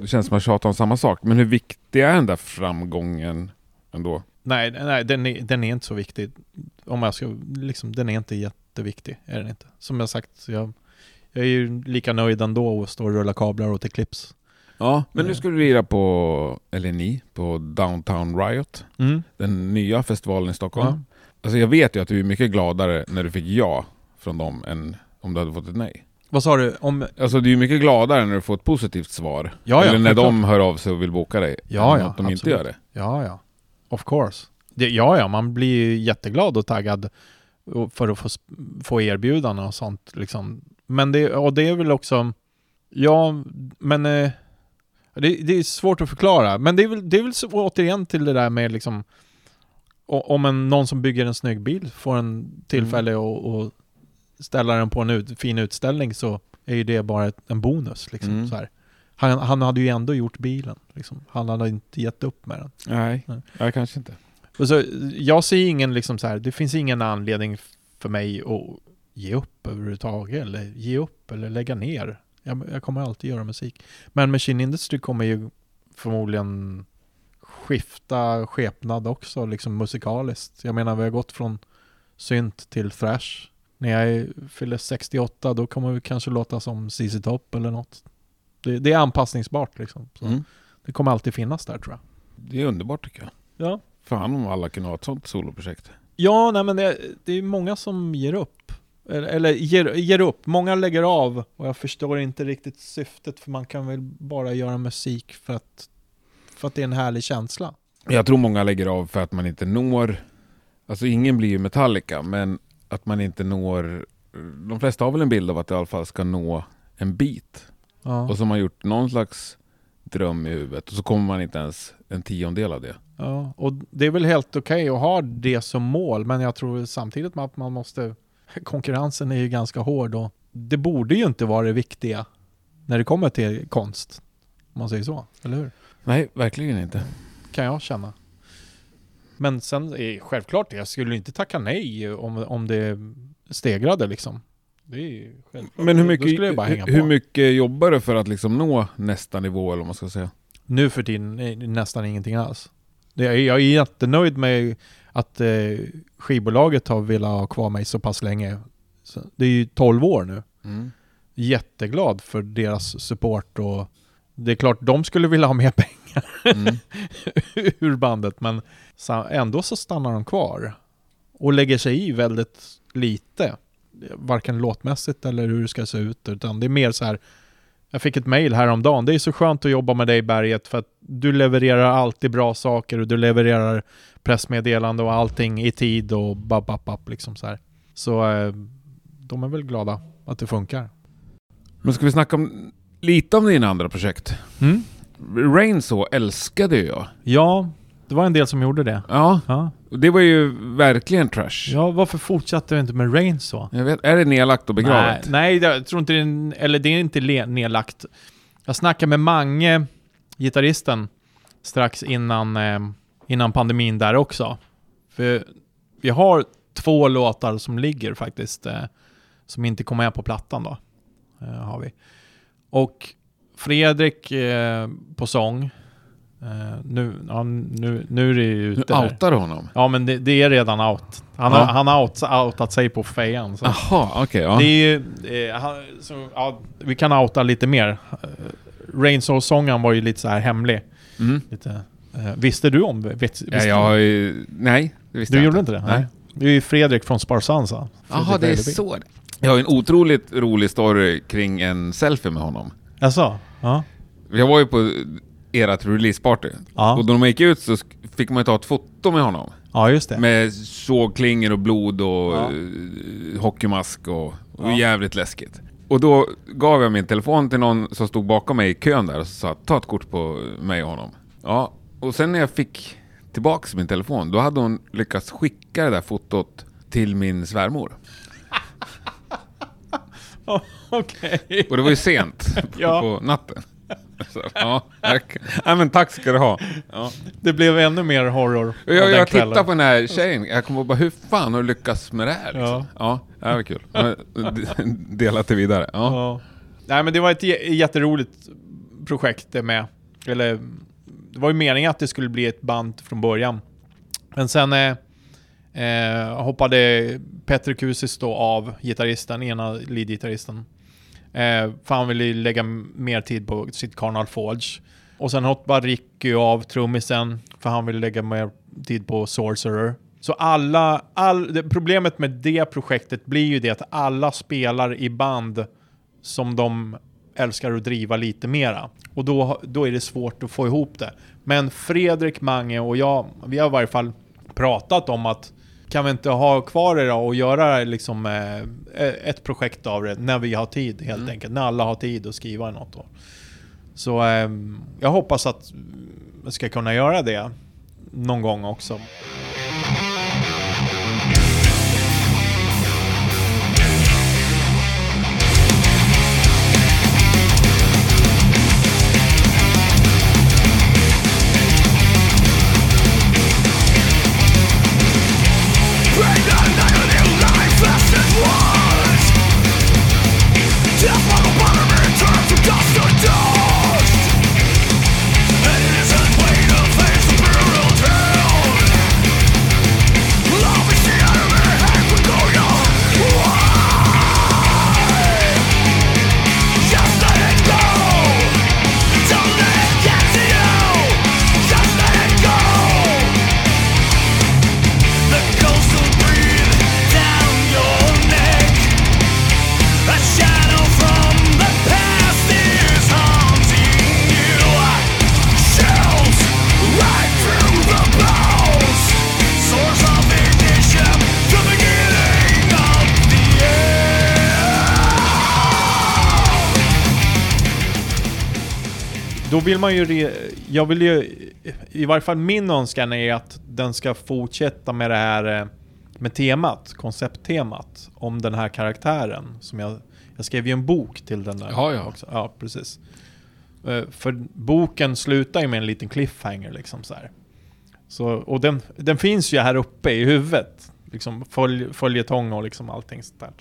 [SPEAKER 2] Det känns som att jag tjatar om samma sak, men hur viktig är den där framgången ändå?
[SPEAKER 1] Nej, nej den, är, den är inte så viktig. Om jag ska, liksom, den är inte jätteviktig, är den inte. Som jag sagt, jag, jag är ju lika nöjd ändå och står och rullar kablar åt Eclipse.
[SPEAKER 2] Ja, men nu ska du lira på, eller ni, på Downtown Riot,
[SPEAKER 1] Mm.
[SPEAKER 2] den nya festivalen i Stockholm.
[SPEAKER 1] Ja.
[SPEAKER 2] Alltså jag vet ju att du är mycket gladare när du fick ja från dem än om du hade fått ett nej.
[SPEAKER 1] Vad sa du? Om,
[SPEAKER 2] Alltså du är mycket gladare när du får ett positivt svar.
[SPEAKER 1] Ja, ja,
[SPEAKER 2] eller när de hör av sig och vill boka dig.
[SPEAKER 1] Ja,
[SPEAKER 2] än
[SPEAKER 1] ja,
[SPEAKER 2] att de inte
[SPEAKER 1] absolut.
[SPEAKER 2] gör det.
[SPEAKER 1] ja, ja. Of course. Det, ja, ja, man blir ju jätteglad och taggad för att få, få erbjudanden och sånt liksom. Men det, och det är väl också, ja, men eh, det, det är svårt att förklara. Men det är väl, det är väl så, återigen till det där med liksom, om en, någon som bygger en snygg bil får en tillfälle att att ställa den på en ut, fin utställning så är ju det bara ett, en bonus. Liksom,
[SPEAKER 2] Mm.
[SPEAKER 1] så här. Han, han hade ju ändå gjort bilen. Liksom. Han hade inte gett upp med den.
[SPEAKER 2] Nej,
[SPEAKER 1] Nej.
[SPEAKER 2] Nej kanske inte.
[SPEAKER 1] Och så, jag ser ingen liksom så här, det finns ingen anledning för mig att ge upp överhuvudtaget, eller ge upp eller lägga ner. Jag, jag kommer alltid göra musik. Men Machine Industry kommer ju förmodligen skifta skepnad också, liksom musikaliskt. Jag menar, vi har gått från synt till thrash. När jag fyller 68, då kommer vi kanske låta som ZZ Top eller något. Det, det är anpassningsbart liksom.
[SPEAKER 2] Mm.
[SPEAKER 1] Det kommer alltid finnas där tror jag.
[SPEAKER 2] Det är underbart tycker jag.
[SPEAKER 1] Ja.
[SPEAKER 2] Fan om alla kunde ha ett sånt soloprojekt.
[SPEAKER 1] Ja, nej men det, det är många som ger upp. Eller, ger, ger upp. Många lägger av och jag förstår inte riktigt syftet för man kan väl bara göra musik för att, för att det är en härlig känsla.
[SPEAKER 2] Jag tror många lägger av för att man inte når... Alltså ingen blir ju Metallica, men att man inte når... De flesta har väl en bild av att det i alla fall ska nå en bit.
[SPEAKER 1] Ja,
[SPEAKER 2] Och så har gjort någon slags dröm i huvudet och så kommer man inte ens en tiondel av det.
[SPEAKER 1] ja. och det är väl helt okej att ha det som mål men jag tror samtidigt att man måste konkurrensen är ju ganska hård och det borde ju inte vara det viktiga när det kommer till konst. Om man säger så, eller hur?
[SPEAKER 2] Nej, verkligen inte.
[SPEAKER 1] kan jag känna. Men sen är självklart, jag skulle inte tacka nej om, om det stegrade liksom. Det är självklart.
[SPEAKER 2] Men hur mycket, hur, hur mycket jobbar du för att liksom nå nästa nivå eller vad man ska säga?
[SPEAKER 1] Nu för tiden det nästan ingenting alls. Jag är jättenöjd med att eh, skivbolaget har velat ha kvar mig så pass länge. Så det är ju 12 år nu. Jätteglad för deras support och det är klart de skulle vilja ha mer pengar
[SPEAKER 2] Mm.
[SPEAKER 1] ur bandet men ändå så stannar de kvar och lägger sig i väldigt lite. Varken låtmässigt eller hur det ska se ut utan det är mer så här jag fick ett mail häromdagen. Det är så skönt att jobba med dig Berget för att du levererar alltid bra saker och du levererar pressmeddelande och allting i tid och bap, bap, bap, liksom så här. Så eh, de är väl glada att det funkar.
[SPEAKER 2] Men ska vi snacka om, lite om dina andra projekt?
[SPEAKER 1] Mm?
[SPEAKER 2] Rainsaw älskade jag.
[SPEAKER 1] Ja, det var en del som gjorde det.
[SPEAKER 2] Ja,
[SPEAKER 1] Ja,
[SPEAKER 2] det var ju verkligen trash.
[SPEAKER 1] ja varför fortsatte du inte med Rain så?
[SPEAKER 2] Jag vet, är det nedlagt och begravet?
[SPEAKER 1] Nej, nej, jag tror inte det är, eller det är inte nedlagt. Jag snackade med Mange, gitarristen, strax innan, eh, innan pandemin där också. För vi har två låtar som ligger faktiskt, eh, som inte kom med på plattan då. Eh, har vi. Och Fredrik på sång, Eh, nu, ja, nu, nu är det ju
[SPEAKER 2] Nu
[SPEAKER 1] ute där.
[SPEAKER 2] outar du honom?
[SPEAKER 1] Ja men det, det är redan out. Han
[SPEAKER 2] Ja.
[SPEAKER 1] har, han out, outat sig på fejan.
[SPEAKER 2] Jaha, okej. ja.
[SPEAKER 1] Det är ju, eh, han, så, ja, vi kan outa lite mer. Uh, Rainsoul-sången var ju lite så här hemlig.
[SPEAKER 2] Mm.
[SPEAKER 1] Lite, eh, visste du om? Vet,
[SPEAKER 2] Ja, jag ju... Nej, det visste
[SPEAKER 1] du
[SPEAKER 2] jag
[SPEAKER 1] gjorde inte det?
[SPEAKER 2] Nej.
[SPEAKER 1] Det är ju Fredrik från Sparsansa.
[SPEAKER 2] Jaha, det är så. Jag har en otroligt rolig story kring en selfie med honom.
[SPEAKER 1] Jaså? Ja.
[SPEAKER 2] Jag var ju på ert releaseparty.
[SPEAKER 1] Ja.
[SPEAKER 2] Och då man gick ut så fick man ju ta ett foto med honom.
[SPEAKER 1] ja, just det.
[SPEAKER 2] Med sågklingor och blod och
[SPEAKER 1] Ja.
[SPEAKER 2] eh, hockeymask och, och
[SPEAKER 1] Ja.
[SPEAKER 2] jävligt läskigt. Och då gav jag min telefon till någon som stod bakom mig i kön där och sa ta ett kort på mig och honom. Ja, och sen när jag fick tillbaks min telefon då hade hon lyckats skicka det där fotot till min svärmor.
[SPEAKER 1] Okej.
[SPEAKER 2] Och det var ju sent på,
[SPEAKER 1] Ja.
[SPEAKER 2] på natten. Så, ja, men tack ska du ha. Ja.
[SPEAKER 1] Det blev ännu mer horror
[SPEAKER 2] Jag, jag
[SPEAKER 1] kvällen.
[SPEAKER 2] tittar på den här tjejen, jag kommer bara hur fan har du lyckats med det här? Liksom?
[SPEAKER 1] Ja.
[SPEAKER 2] Ja, det var kul. Dela till vidare. Ja.
[SPEAKER 1] Ja. Nej men det var ett jätteroligt projekt det med. Eller, det var ju meningen att det skulle bli ett band från början. Men sen eh, eh, hoppade Petr Kusis då av gitarristen, ena leadgitarristen. Eh, för han ville ju lägga mer tid på sitt Carnal Forge. Och sen hoppade Ricky av trummisen, för han ville lägga mer tid på Sorcerer. Så alla, all, det, problemet med det projektet blir ju det att alla spelar i band som de älskar att driva lite mera. Och då, då är det svårt att få ihop det. Men Fredrik, Mange och jag, vi har i varje fall pratat om att kan vi inte ha kvar det då och göra liksom eh, ett projekt av det när vi har tid helt enkelt. När alla har tid att skriva något. Då. Så eh, jag hoppas att vi ska kunna göra det någon gång också. Vill man ju... Jag vill ju... I varje fall min önskan är att den ska fortsätta med det här eh, med temat, koncepttemat om den här karaktären. Som jag, jag skrev ju en bok till den där
[SPEAKER 2] Ja, ja.
[SPEAKER 1] också. Ja, precis. Eh, För boken slutar ju med en liten cliffhanger liksom så här. Så, och den, den finns ju här uppe i huvudet. Liksom följ, följetong och liksom allting sånt där.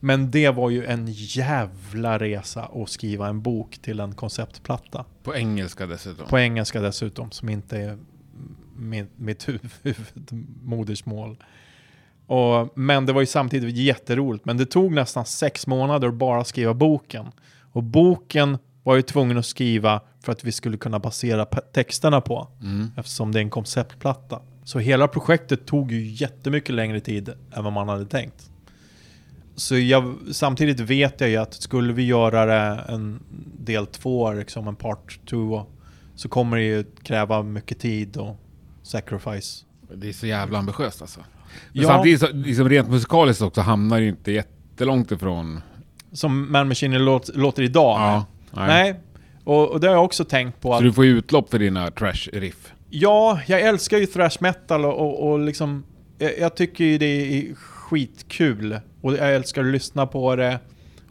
[SPEAKER 1] Men det var ju en jävla resa att skriva en bok till en konceptplatta.
[SPEAKER 2] På engelska dessutom.
[SPEAKER 1] På engelska dessutom, som inte är min, mitt huvudmodersmål. Och, men det var ju samtidigt jätteroligt. Men det tog nästan sex månader att bara skriva boken. Och boken var ju tvungen att skriva för att vi skulle kunna basera texterna på.
[SPEAKER 2] Mm.
[SPEAKER 1] Eftersom det är en konceptplatta. Så hela projektet tog ju jättemycket längre tid än vad man hade tänkt. Så jag, samtidigt vet jag ju att skulle vi göra det en del två, liksom en part two, så kommer det ju kräva mycket tid och sacrifice.
[SPEAKER 2] Det är så jävla ambitiöst alltså. Men
[SPEAKER 1] Ja.
[SPEAKER 2] samtidigt, så, liksom rent musikaliskt också, hamnar det ju inte jättelångt ifrån...
[SPEAKER 1] Som Man Machine låt, låter idag.
[SPEAKER 2] Ja,
[SPEAKER 1] Nej. Och, och det har jag också tänkt på.
[SPEAKER 2] Så
[SPEAKER 1] Att,
[SPEAKER 2] du får ju utlopp för dina trash-riff.
[SPEAKER 1] Ja, jag älskar ju thrash metal och, och, och liksom... Jag, jag tycker ju det är skitkul. Och jag älskar att lyssna på det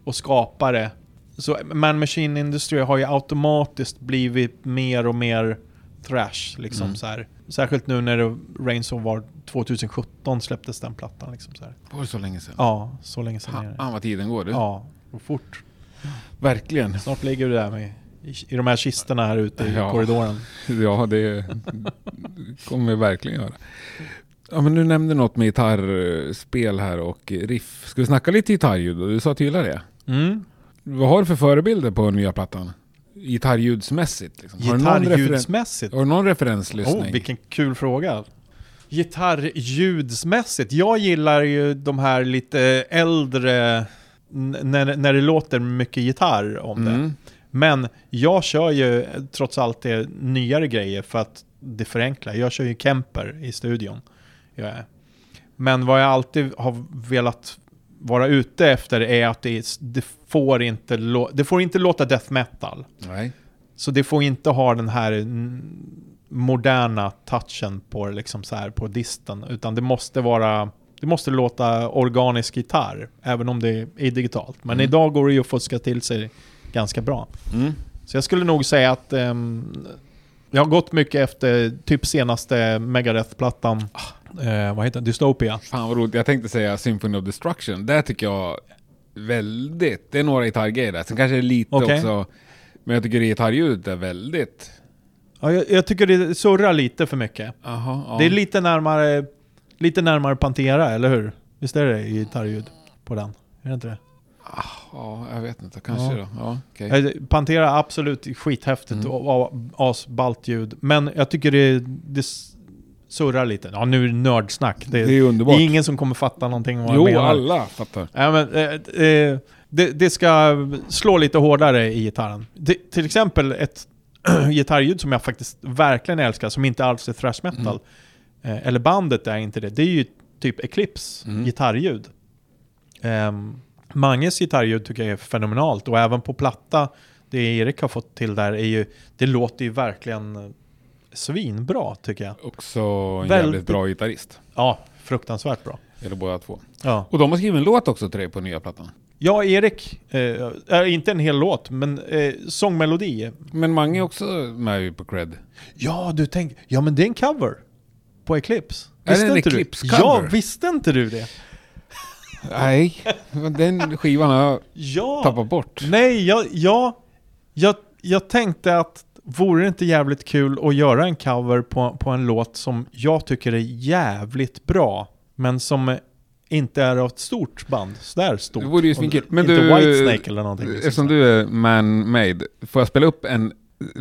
[SPEAKER 1] och skapa det. Så Man Machine Industry har ju automatiskt blivit mer och mer thrash. Liksom,
[SPEAKER 2] Mm.
[SPEAKER 1] så här. Särskilt nu när Rains of var 2017 släpptes den plattan. Liksom, så här.
[SPEAKER 2] Var det så länge sedan?
[SPEAKER 1] Ja, så länge sedan.
[SPEAKER 2] Fan vad tiden går du.
[SPEAKER 1] Ja, och fort.
[SPEAKER 2] Verkligen.
[SPEAKER 1] Snart ligger du där med i, i de här kistorna här ute i
[SPEAKER 2] Ja.
[SPEAKER 1] korridoren.
[SPEAKER 2] Ja, det kommer vi verkligen göra. Ja, men du nämnde något med gitarrspel här och riff. Ska vi snacka lite gitarrljud? Du sa att du gillar det.
[SPEAKER 1] Mm.
[SPEAKER 2] Vad har du för förebilder på nya plattan? Gitarrljudsmässigt? Liksom. Har, du någon
[SPEAKER 1] Gitarrljudsmässigt?
[SPEAKER 2] du någon referenslyssning?
[SPEAKER 1] Oh, vilken kul fråga. Gitarrljudsmässigt? Jag gillar ju de här lite äldre, när, när det låter mycket gitarr om det.
[SPEAKER 2] Mm.
[SPEAKER 1] Men jag kör ju trots allt det nyare grejer för att det förenklar. Jag kör ju Kemper i studion. Jag är. Men vad jag alltid har velat vara ute efter är att det, är, det, får, inte det får inte låta death metal.
[SPEAKER 2] Nej.
[SPEAKER 1] Så det får inte ha den här moderna touchen på liksom så här på disten. Utan det måste vara, det måste låta organisk gitarr. Även om det är digitalt. Men
[SPEAKER 2] Mm.
[SPEAKER 1] idag går det ju att fuska till sig ganska bra.
[SPEAKER 2] Mm.
[SPEAKER 1] Så jag skulle nog säga att ehm, jag har gått mycket efter typ senaste Megadeth-plattan. Eh, vad heter den? Dystopia.
[SPEAKER 2] Fan vad roligt. Jag tänkte säga Symphony of Destruction. Det tycker jag väldigt... Det är några gitarrgrejer där. Sen kanske det är lite
[SPEAKER 1] Okej.
[SPEAKER 2] också... Men jag tycker det gitarrljudet är väldigt...
[SPEAKER 1] Ja, jag, jag tycker det surrar lite för mycket.
[SPEAKER 2] Aha, ja.
[SPEAKER 1] Det är lite närmare, lite närmare Pantera, eller hur? Visst är det gitarrljud på den? Är det inte det?
[SPEAKER 2] Ja, jag vet inte. Kanske
[SPEAKER 1] Ja.
[SPEAKER 2] då. Ja, okej.
[SPEAKER 1] Eh, Pantera absolut skithäftigt
[SPEAKER 2] Mm.
[SPEAKER 1] och asballt ljud. Men jag tycker det, det surrar lite. Ja, nu är det nördsnack. Det,
[SPEAKER 2] Det är underbart.
[SPEAKER 1] det är ingen som kommer fatta någonting vad jag
[SPEAKER 2] Jo,
[SPEAKER 1] menar.
[SPEAKER 2] alla fattar.
[SPEAKER 1] Ja, men, eh, eh, det, det ska slå lite hårdare i gitarren. Det, till exempel ett gitarrljud som jag faktiskt verkligen älskar, som inte alls är thrash metal. Eh, eller bandet är inte det. Det är ju typ Eclipse
[SPEAKER 2] Mm.
[SPEAKER 1] gitarrljud. Um, Manges gitarrljud tycker jag är fenomenalt och även på platta, det Erik har fått till där är ju, det låter ju verkligen svinbra tycker jag.
[SPEAKER 2] Också en
[SPEAKER 1] Väldigt-
[SPEAKER 2] jävligt bra gitarrist.
[SPEAKER 1] Ja, fruktansvärt bra.
[SPEAKER 2] Eller båda två.
[SPEAKER 1] Ja.
[SPEAKER 2] Och de har skrivit en låt också till dig på nya plattan.
[SPEAKER 1] Ja, Erik, eh, inte en hel låt, men eh, sångmelodi.
[SPEAKER 2] Men Mange är också med på cred.
[SPEAKER 1] Ja, du tänk, ja men det är en cover på Eclipse.
[SPEAKER 2] Är det en? Eclipse-cover?
[SPEAKER 1] Ja, visste inte du det?
[SPEAKER 2] Nej, den skivan har jag
[SPEAKER 1] Ja!
[SPEAKER 2] tappat bort.
[SPEAKER 1] Nej, jag, jag, jag, jag tänkte att vore det inte jävligt kul att göra en cover på, på en låt som jag tycker är jävligt bra, men som inte är av ett stort band. Sådär stort.
[SPEAKER 2] Det vore ju svinkul. Men
[SPEAKER 1] inte
[SPEAKER 2] du,
[SPEAKER 1] Whitesnake eller någonting. liksom
[SPEAKER 2] Eftersom du är man-made, får jag spela upp en...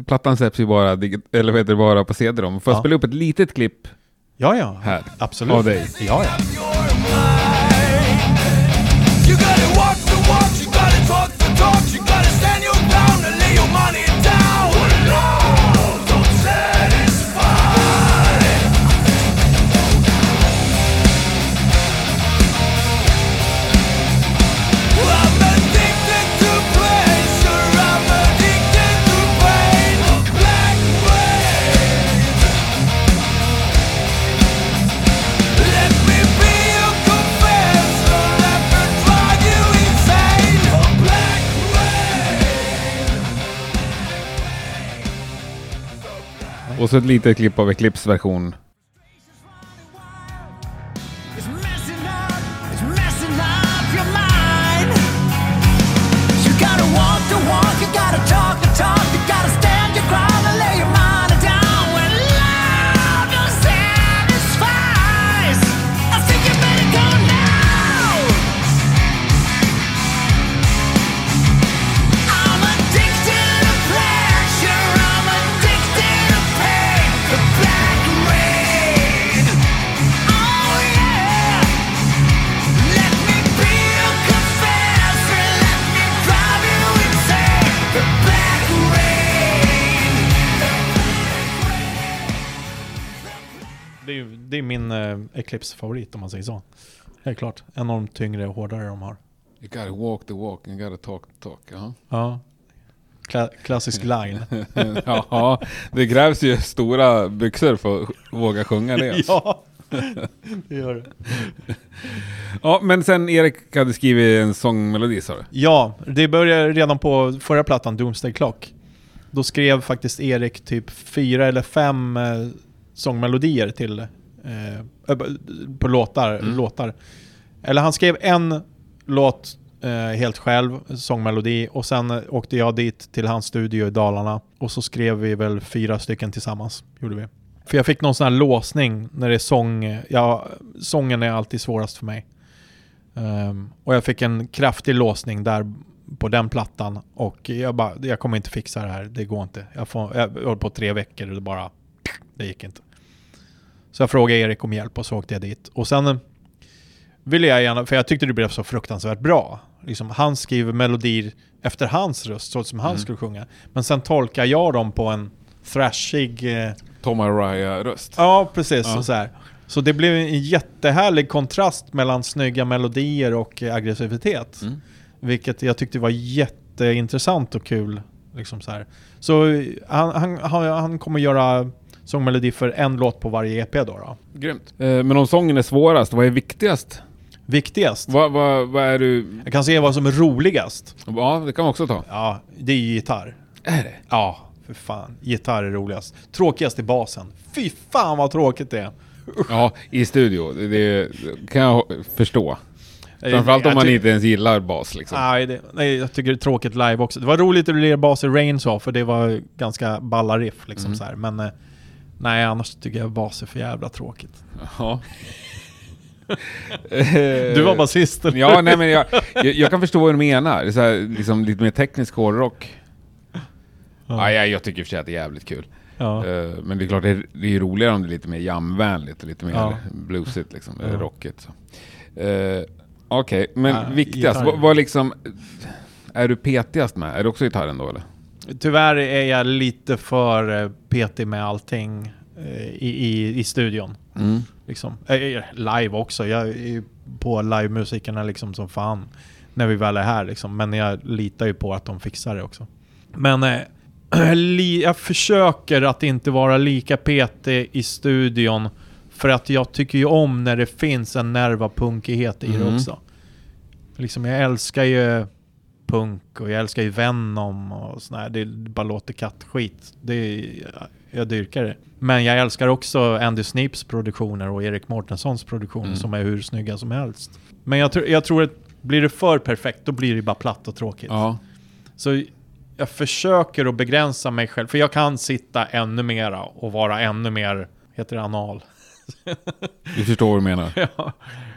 [SPEAKER 2] Plattan släpps ju bara, eller vad heter det, bara på CD-ROM. Får jag
[SPEAKER 1] Ja.
[SPEAKER 2] spela upp ett litet klipp
[SPEAKER 1] Ja, ja.
[SPEAKER 2] här?
[SPEAKER 1] Absolut.
[SPEAKER 2] Av dig.
[SPEAKER 1] Ja, ja.
[SPEAKER 2] Och så ett litet klipp av Eclipse version.
[SPEAKER 1] Det är, min eh, Eclipse-favorit om man säger så. Helt klart. Enormt tyngre och hårdare de har.
[SPEAKER 2] You gotta walk the walk, you gotta talk the talk. Jaha.
[SPEAKER 1] Ja. Kla klassisk line.
[SPEAKER 2] ja, det krävs ju stora byxor för att våga sjunga det. alltså.
[SPEAKER 1] ja, det gör det.
[SPEAKER 2] Ja, men sen Erik hade skrivit en sångmelodi sa du?
[SPEAKER 1] Ja, det började redan på förra plattan, Doomsday Clock. Då skrev faktiskt Erik typ fyra eller fem eh, sångmelodier till eh, ö- på låtar,
[SPEAKER 2] Mm.
[SPEAKER 1] låtar. Eller han skrev en låt eh, helt själv, sångmelodi. Och sen eh, åkte jag dit till hans studio i Dalarna. Och så skrev vi väl fyra stycken tillsammans, gjorde vi. För jag fick någon sån här låsning när det är sång. Ja, sången är alltid svårast för mig. Ehm, och jag fick en kraftig låsning där på den plattan. Och jag bara, jag kommer inte fixa det här, det går inte. Jag, får, jag höll på tre veckor och det bara, det gick inte. Så jag frågade Erik om hjälp och så åkte jag dit. Och sen eh, ville jag gärna, för jag tyckte det blev så fruktansvärt bra. Liksom, han skriver melodier efter hans röst, så som han
[SPEAKER 2] Mm.
[SPEAKER 1] skulle sjunga. Men sen tolkar jag dem på en thrashig... Eh,
[SPEAKER 2] Tom Araya-röst.
[SPEAKER 1] ja, precis.
[SPEAKER 2] Ja.
[SPEAKER 1] Så, här. så det blev en jättehärlig kontrast mellan snygga melodier och eh, aggressivitet.
[SPEAKER 2] Mm.
[SPEAKER 1] Vilket jag tyckte var jätteintressant och kul. Liksom så så eh, han, han, han, han kommer göra sångmelodi för en låt på varje EP då. då.
[SPEAKER 2] Grymt. Eh, men om sången är svårast, vad är viktigast?
[SPEAKER 1] Viktigast.
[SPEAKER 2] Vad, vad, vad är du...
[SPEAKER 1] Jag kan se vad som är roligast.
[SPEAKER 2] Ja, det kan man också ta.
[SPEAKER 1] Ja, det är ju gitarr.
[SPEAKER 2] Är det?
[SPEAKER 1] Ja, för fan. Gitarr är roligast. Tråkigast är basen. Fy fan vad tråkigt det är.
[SPEAKER 2] Ja, i studio. Det, det kan jag förstå. Framförallt
[SPEAKER 1] Jag
[SPEAKER 2] om man inte ens gillar bas liksom.
[SPEAKER 1] Nej, det, nej, jag tycker det är tråkigt live också. Det var roligt att lira bas i Rain så, för det var ganska balla riff liksom
[SPEAKER 2] Mm.
[SPEAKER 1] så här. Men eh, nej, annars tycker jag bas är för jävla tråkigt.
[SPEAKER 2] Ja.
[SPEAKER 1] Du var basist eller?
[SPEAKER 2] Ja, nej men jag, jag, jag kan förstå vad du menar. Det är Så här, liksom lite mer teknisk hårdrock. Ja. jag, jag tycker i och för sig att det är jävligt kul.
[SPEAKER 1] Ja.
[SPEAKER 2] Eh, men det är klart, det är, det är roligare om det är lite mer jamvänligt och lite mer
[SPEAKER 1] Ja.
[SPEAKER 2] bluesigt liksom,
[SPEAKER 1] Ja.
[SPEAKER 2] eller rockigt. Eh, Okej, men
[SPEAKER 1] Ja,
[SPEAKER 2] viktigast, vad, vad liksom... Är du petigast med? Är det också gitarren då eller?
[SPEAKER 1] Tyvärr är jag lite för eh, petig med allting eh, i, i, i studion.
[SPEAKER 2] Mm.
[SPEAKER 1] Liksom. Eh, live också. Jag är på livemusikerna liksom som fan. När vi väl är här liksom. Men jag litar ju på att de fixar det också. Men eh, jag försöker att inte vara lika petig i studion. För att jag tycker ju om när det finns en nerv av punkighet i det
[SPEAKER 2] Mm.
[SPEAKER 1] också. Liksom jag älskar ju punk och jag älskar ju Venom och sådär. Det bara låter kattskit. Det är, jag dyrkar det. Men jag älskar också Andy Snips produktioner och Erik Mårtenssons produktioner
[SPEAKER 2] Mm.
[SPEAKER 1] som är hur snygga som helst. Men jag, tror- jag tror att blir det för perfekt då blir det bara platt och tråkigt.
[SPEAKER 2] Ja.
[SPEAKER 1] Så jag försöker att begränsa mig själv. För jag kan sitta ännu mera och vara ännu mer, heter det anal?
[SPEAKER 2] Du förstår vad du menar.
[SPEAKER 1] ja,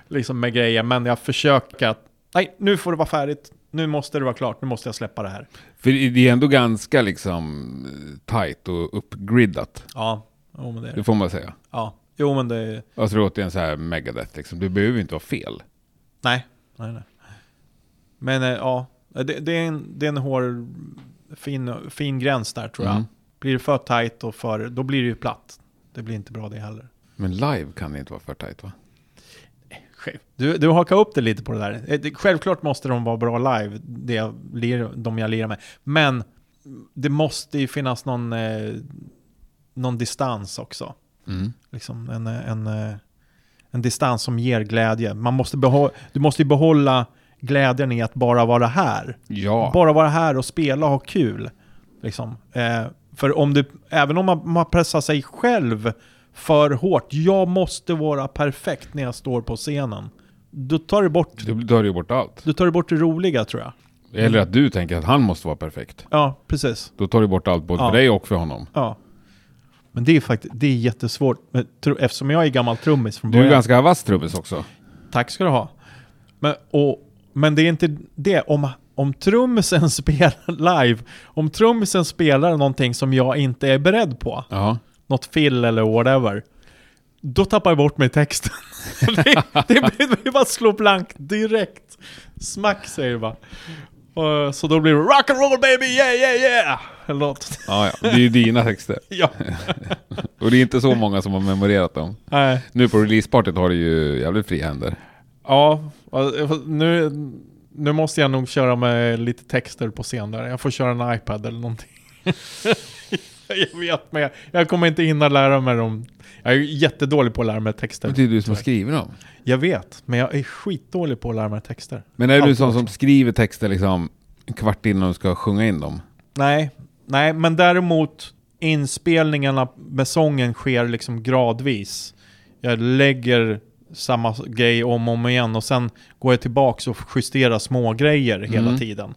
[SPEAKER 1] liksom med grejer. Men jag försöker att, nej nu får det vara färdigt. Nu måste det vara klart, nu måste jag släppa det här.
[SPEAKER 2] För det är ändå ganska liksom eh, tight och uppgriddat.
[SPEAKER 1] Ja, jo men det är
[SPEAKER 2] Det
[SPEAKER 1] det.
[SPEAKER 2] får man säga.
[SPEAKER 1] Ja, jo men det är,
[SPEAKER 2] Alltså det låter en så här megadeth liksom. Du behöver ju inte vara fel.
[SPEAKER 1] nej, nej, nej. Men eh, ja, det, det, är en, det är en hård, fin, fin gräns där tror jag.
[SPEAKER 2] Mm.
[SPEAKER 1] Blir det för tight och för, då blir det ju platt. Det blir inte bra det heller.
[SPEAKER 2] Men live kan det inte vara för tight va?
[SPEAKER 1] Du, du hakar upp det lite på det där. Eh, Självklart måste de vara bra live, det jag de jag lirar med. Men det måste ju finnas någon, eh, någon distans också.
[SPEAKER 2] Mm.
[SPEAKER 1] Liksom en, eh, en, eh, en distans som ger glädje. Man måste du måste ju behålla glädjen i att bara vara här.
[SPEAKER 2] Ja.
[SPEAKER 1] Bara vara här och spela och ha kul. Liksom. Eh, för om du, även om man, man pressar sig själv för hårt, jag måste vara perfekt när jag står på scenen. Då tar du bort,
[SPEAKER 2] Då tar du ju bort allt.
[SPEAKER 1] då tar du bort det roliga tror jag.
[SPEAKER 2] Eller att du tänker att han måste vara perfekt.
[SPEAKER 1] Ja, precis.
[SPEAKER 2] Då tar du bort allt både
[SPEAKER 1] Ja.
[SPEAKER 2] för dig och för honom.
[SPEAKER 1] Ja. Men det är faktiskt, det är jättesvårt. Men, eftersom jag är gammal trummis från
[SPEAKER 2] Du är
[SPEAKER 1] början.
[SPEAKER 2] ganska vass trummis också.
[SPEAKER 1] Tack ska du ha. Men, och, men det är inte det, om, om trummisen spelar live, om trummisen spelar någonting som jag inte är beredd på,
[SPEAKER 2] Ja.
[SPEAKER 1] Något fill eller whatever, då tappar jag bort mig i texten. det, det, det bara slå blank direkt. Smack säger det bara. Och, så då blir det rock and roll baby, yeah yeah yeah! Eller något.
[SPEAKER 2] Ja, ja. Det är ju dina texter.
[SPEAKER 1] ja.
[SPEAKER 2] Och det är inte så många som har memorerat dem.
[SPEAKER 1] Nej.
[SPEAKER 2] Nu på releasepartyt har du ju jävligt fria händer.
[SPEAKER 1] Ja, nu, nu måste jag nog köra med lite texter på scen där. Jag får köra en iPad eller någonting. jag vet, men jag, jag kommer inte hinna lära mig dem. Jag är jättedålig på att lära mig texter.
[SPEAKER 2] Det är du som har skrivit dem.
[SPEAKER 1] Jag vet, men jag är skitdålig på att lära mig texter.
[SPEAKER 2] Men är du
[SPEAKER 1] Alltid
[SPEAKER 2] sån som skriver texter liksom en kvart innan du ska sjunga in dem?
[SPEAKER 1] Nej, nej, men däremot inspelningarna med sången sker liksom gradvis. Jag lägger samma grej om och om igen och sen går jag tillbaks och justerar små grejer hela
[SPEAKER 2] Mm.
[SPEAKER 1] tiden.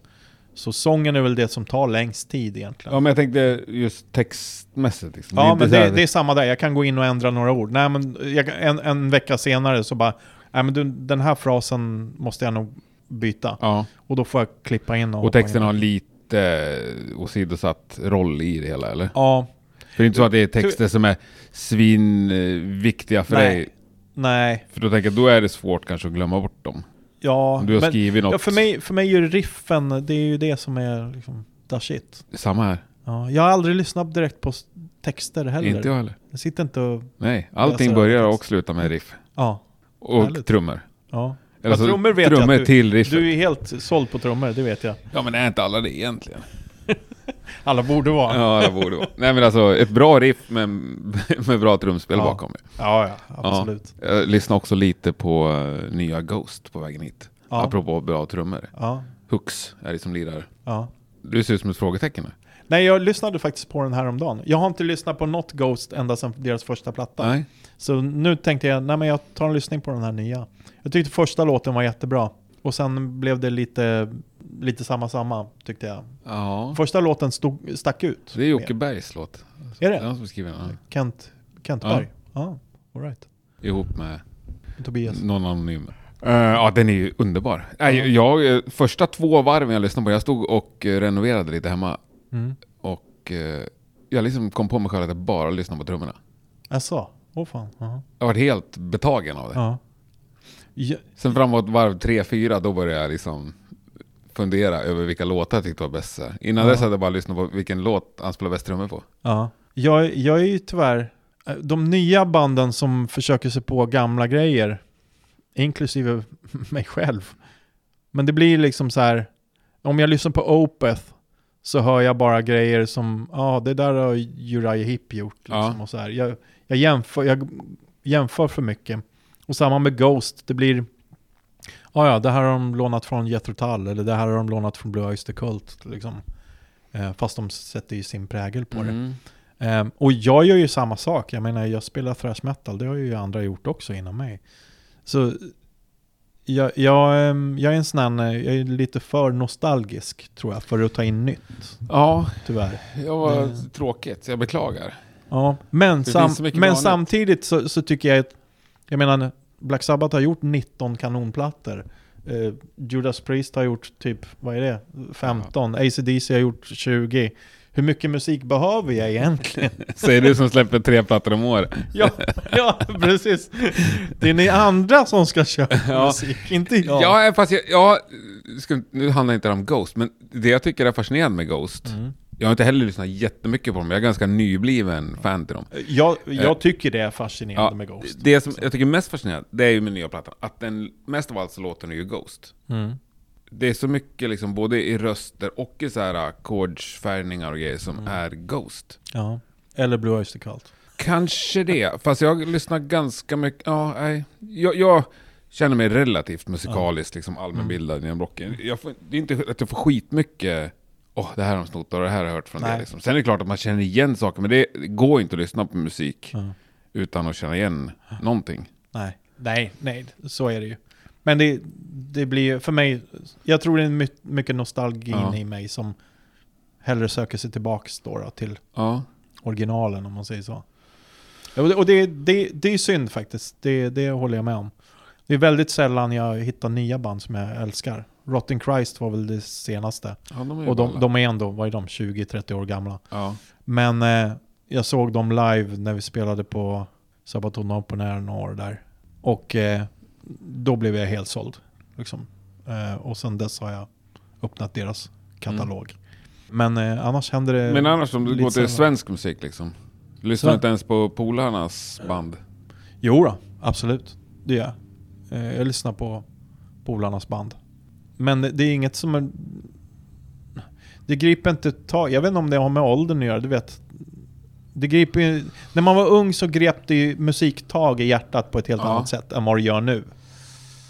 [SPEAKER 1] Så sången är väl det som tar längst tid egentligen.
[SPEAKER 2] Ja, men jag tänkte just textmässigt. Liksom.
[SPEAKER 1] Ja,
[SPEAKER 2] inte
[SPEAKER 1] men det, det är samma där. Jag kan gå in och ändra några ord. Nej, men jag, en, en vecka senare så bara, nej men du, den här frasen måste jag nog byta.
[SPEAKER 2] Ja,
[SPEAKER 1] Och då får jag klippa in och,
[SPEAKER 2] och texten
[SPEAKER 1] in.
[SPEAKER 2] har lite åsidosatt roll i det hela, eller?
[SPEAKER 1] Ja,
[SPEAKER 2] För det är inte så att det är texter som är svinviktiga för
[SPEAKER 1] Nej.
[SPEAKER 2] dig.
[SPEAKER 1] nej,
[SPEAKER 2] För då tänker jag, då är det svårt kanske att glömma bort dem.
[SPEAKER 1] Ja.
[SPEAKER 2] Du har
[SPEAKER 1] men,
[SPEAKER 2] skrivit något.
[SPEAKER 1] ja för, mig, för mig är ju riffen, det är ju det som är liksom, the shit.
[SPEAKER 2] Samma här.
[SPEAKER 1] Ja, jag har aldrig lyssnat direkt på texter heller.
[SPEAKER 2] Inte jag heller.
[SPEAKER 1] Jag sitter inte och...
[SPEAKER 2] Nej, allting börjar och slutar med riff.
[SPEAKER 1] Ja,
[SPEAKER 2] Och
[SPEAKER 1] Härligt.
[SPEAKER 2] trummor.
[SPEAKER 1] ja.
[SPEAKER 2] Eller så
[SPEAKER 1] trummor vet jag
[SPEAKER 2] trummor
[SPEAKER 1] att du-
[SPEAKER 2] till riffet.
[SPEAKER 1] Du är helt såld på trummor, det vet jag.
[SPEAKER 2] Ja men är inte alla det egentligen?
[SPEAKER 1] Alla borde vara.
[SPEAKER 2] Ja, det borde vara. Nej men alltså, ett bra riff med, med bra trumspel
[SPEAKER 1] Ja.
[SPEAKER 2] bakom.
[SPEAKER 1] Ja, ja, absolut.
[SPEAKER 2] Jag lyssnade också lite på eh, nya Ghost på vägen hit.
[SPEAKER 1] Ja.
[SPEAKER 2] Apropå bra trummor.
[SPEAKER 1] Ja,
[SPEAKER 2] Hux är det som lirar.
[SPEAKER 1] ja.
[SPEAKER 2] Du ser ut som ett frågetecken.
[SPEAKER 1] Nej, jag lyssnade faktiskt på den här om dagen. Jag har inte lyssnat på något Ghost ända sedan deras första platta.
[SPEAKER 2] Nej.
[SPEAKER 1] Så nu tänkte jag, nej men jag tar en lyssning på den här nya. Jag tyckte första låten var jättebra. Och sen blev det lite, lite samma samma, tyckte jag.
[SPEAKER 2] Ja.
[SPEAKER 1] Första låten stod, stack ut.
[SPEAKER 2] Det är Jocke Bergs låt.
[SPEAKER 1] Är
[SPEAKER 2] Det han som skriver den. ja.
[SPEAKER 1] Kent, Kent
[SPEAKER 2] Ja.
[SPEAKER 1] Berg? Ja, all right.
[SPEAKER 2] Ihop med
[SPEAKER 1] Tobias.
[SPEAKER 2] någon anonym. Eh, ja, den är ju underbar. Nej, jag, eh, första två varven jag lyssnade på, jag stod och eh, renoverade lite hemma.
[SPEAKER 1] Mm.
[SPEAKER 2] Och eh, jag liksom kom på mig själv att jag bara lyssnade på trummorna.
[SPEAKER 1] Asså? Åh fan. Ja.
[SPEAKER 2] Jag var helt betagen av det.
[SPEAKER 1] ja. Ja,
[SPEAKER 2] Sen framåt varv 3-4, då började jag liksom fundera över vilka låtar jag tyckte var bäst. Innan
[SPEAKER 1] Ja.
[SPEAKER 2] dess hade jag bara lyssnat på vilken låt han spelade bäst trummor på.
[SPEAKER 1] Ja. Jag, jag är ju tyvärr, eh, de nya banden som försöker sig på gamla grejer, inklusive mig själv. Men det blir liksom så här, om jag lyssnar på Opeth så hör jag bara grejer som, ja det där har Uriah Heep gjort. Liksom,
[SPEAKER 2] Ja.
[SPEAKER 1] och så här. Jag, jag, jämför, jag jämför för mycket. Och samma med Ghost, det blir, ja ja det här har de lånat från Jethro Tull, eller det här har de lånat från Blue Oyster Cult. Liksom. Eh, fast de sätter ju sin prägel på det.
[SPEAKER 2] Mm.
[SPEAKER 1] Ehm, och jag gör ju samma sak. Jag menar, jag spelar thrash metal. Det har ju andra gjort också innan mig. Så jag, jag, ehm, jag är en sån här, jag är lite för nostalgisk tror jag, för att ta in nytt.
[SPEAKER 2] Ja,
[SPEAKER 1] Tyvärr.
[SPEAKER 2] jag var
[SPEAKER 1] Det-
[SPEAKER 2] tråkigt. Jag beklagar.
[SPEAKER 1] Ja, men,
[SPEAKER 2] Det
[SPEAKER 1] sam, men
[SPEAKER 2] vanligt.
[SPEAKER 1] samtidigt så, så tycker jag att, jag menar, Black Sabbath har gjort 19 kanonplattor. Eh, Judas Priest har gjort typ, vad är det, 15. AC/DC har gjort 20. Hur mycket musik behöver jag egentligen?
[SPEAKER 2] Säger du som släpper tre plattor om året.
[SPEAKER 1] Ja, ja, precis. Det är ni andra som ska köpa
[SPEAKER 2] Ja.
[SPEAKER 1] musik, inte jag.
[SPEAKER 2] Ja, fast jag, jag ska, nu handlar inte det om Ghost, men det jag tycker är fascinerande med Ghost,
[SPEAKER 1] Mm.
[SPEAKER 2] Jag har inte heller lyssnat jättemycket på dem, jag är ganska nybliven fan till dem.
[SPEAKER 1] Jag, jag tycker det är fascinerande
[SPEAKER 2] Ja,
[SPEAKER 1] med Ghost.
[SPEAKER 2] det som jag tycker mest fascinerande, det är ju med nya plattan, att den mest av allt så låter den ju Ghost.
[SPEAKER 1] Mm.
[SPEAKER 2] Det är så mycket liksom, både i röster och i så här ackordsfärgningar och grejer som är Ghost.
[SPEAKER 1] Ja. Eller Blue Oyster Cult.
[SPEAKER 2] Kanske det, fast jag lyssnar ganska mycket, ja, nej. Jag, jag känner mig relativt musikaliskt liksom allmänbildad inom rocken. Jag får, det är inte att jag får skitmycket, åh det här har de snott och det här har jag hört från det
[SPEAKER 1] Nej.
[SPEAKER 2] liksom. Sen är det klart att man känner igen saker, men det går inte att lyssna på musik
[SPEAKER 1] Ja.
[SPEAKER 2] utan att känna igen någonting.
[SPEAKER 1] Nej, nej, nej, så är det ju. Men det, det blir för mig, jag tror det är my, mycket nostalgi
[SPEAKER 2] Ja.
[SPEAKER 1] i mig som hellre söker sig tillbaks då, då till
[SPEAKER 2] Ja,
[SPEAKER 1] originalen om man säger så. Och det, och det, det, det är synd faktiskt, det, det håller jag med om. Det är väldigt sällan jag hittar nya band som jag älskar. Rotten Christ var väl det senaste.
[SPEAKER 2] ja de
[SPEAKER 1] Och de, de är ändå, vad är de, 20-30 år gamla.
[SPEAKER 2] Ja.
[SPEAKER 1] Men eh, jag såg dem live när vi spelade på Sabaton Open Air några år där. Och eh, då blev jag helt såld. Liksom. Eh, och sen dess har jag öppnat deras katalog. Men eh, annars händer det...
[SPEAKER 2] Men annars om du går till svensk musik liksom? Lyssnar du inte ens på polarnas band?
[SPEAKER 1] Jo då, absolut. Det gör jag. Eh, jag lyssnar på Polarnas band. Men det, är inget som är... Det griper inte tag. Jag vet inte om det har med åldern att göra, du vet. Det griper. När man var ung så grep det ju musiktag i hjärtat på ett helt
[SPEAKER 2] Ja.
[SPEAKER 1] annat sätt än vad det gör nu.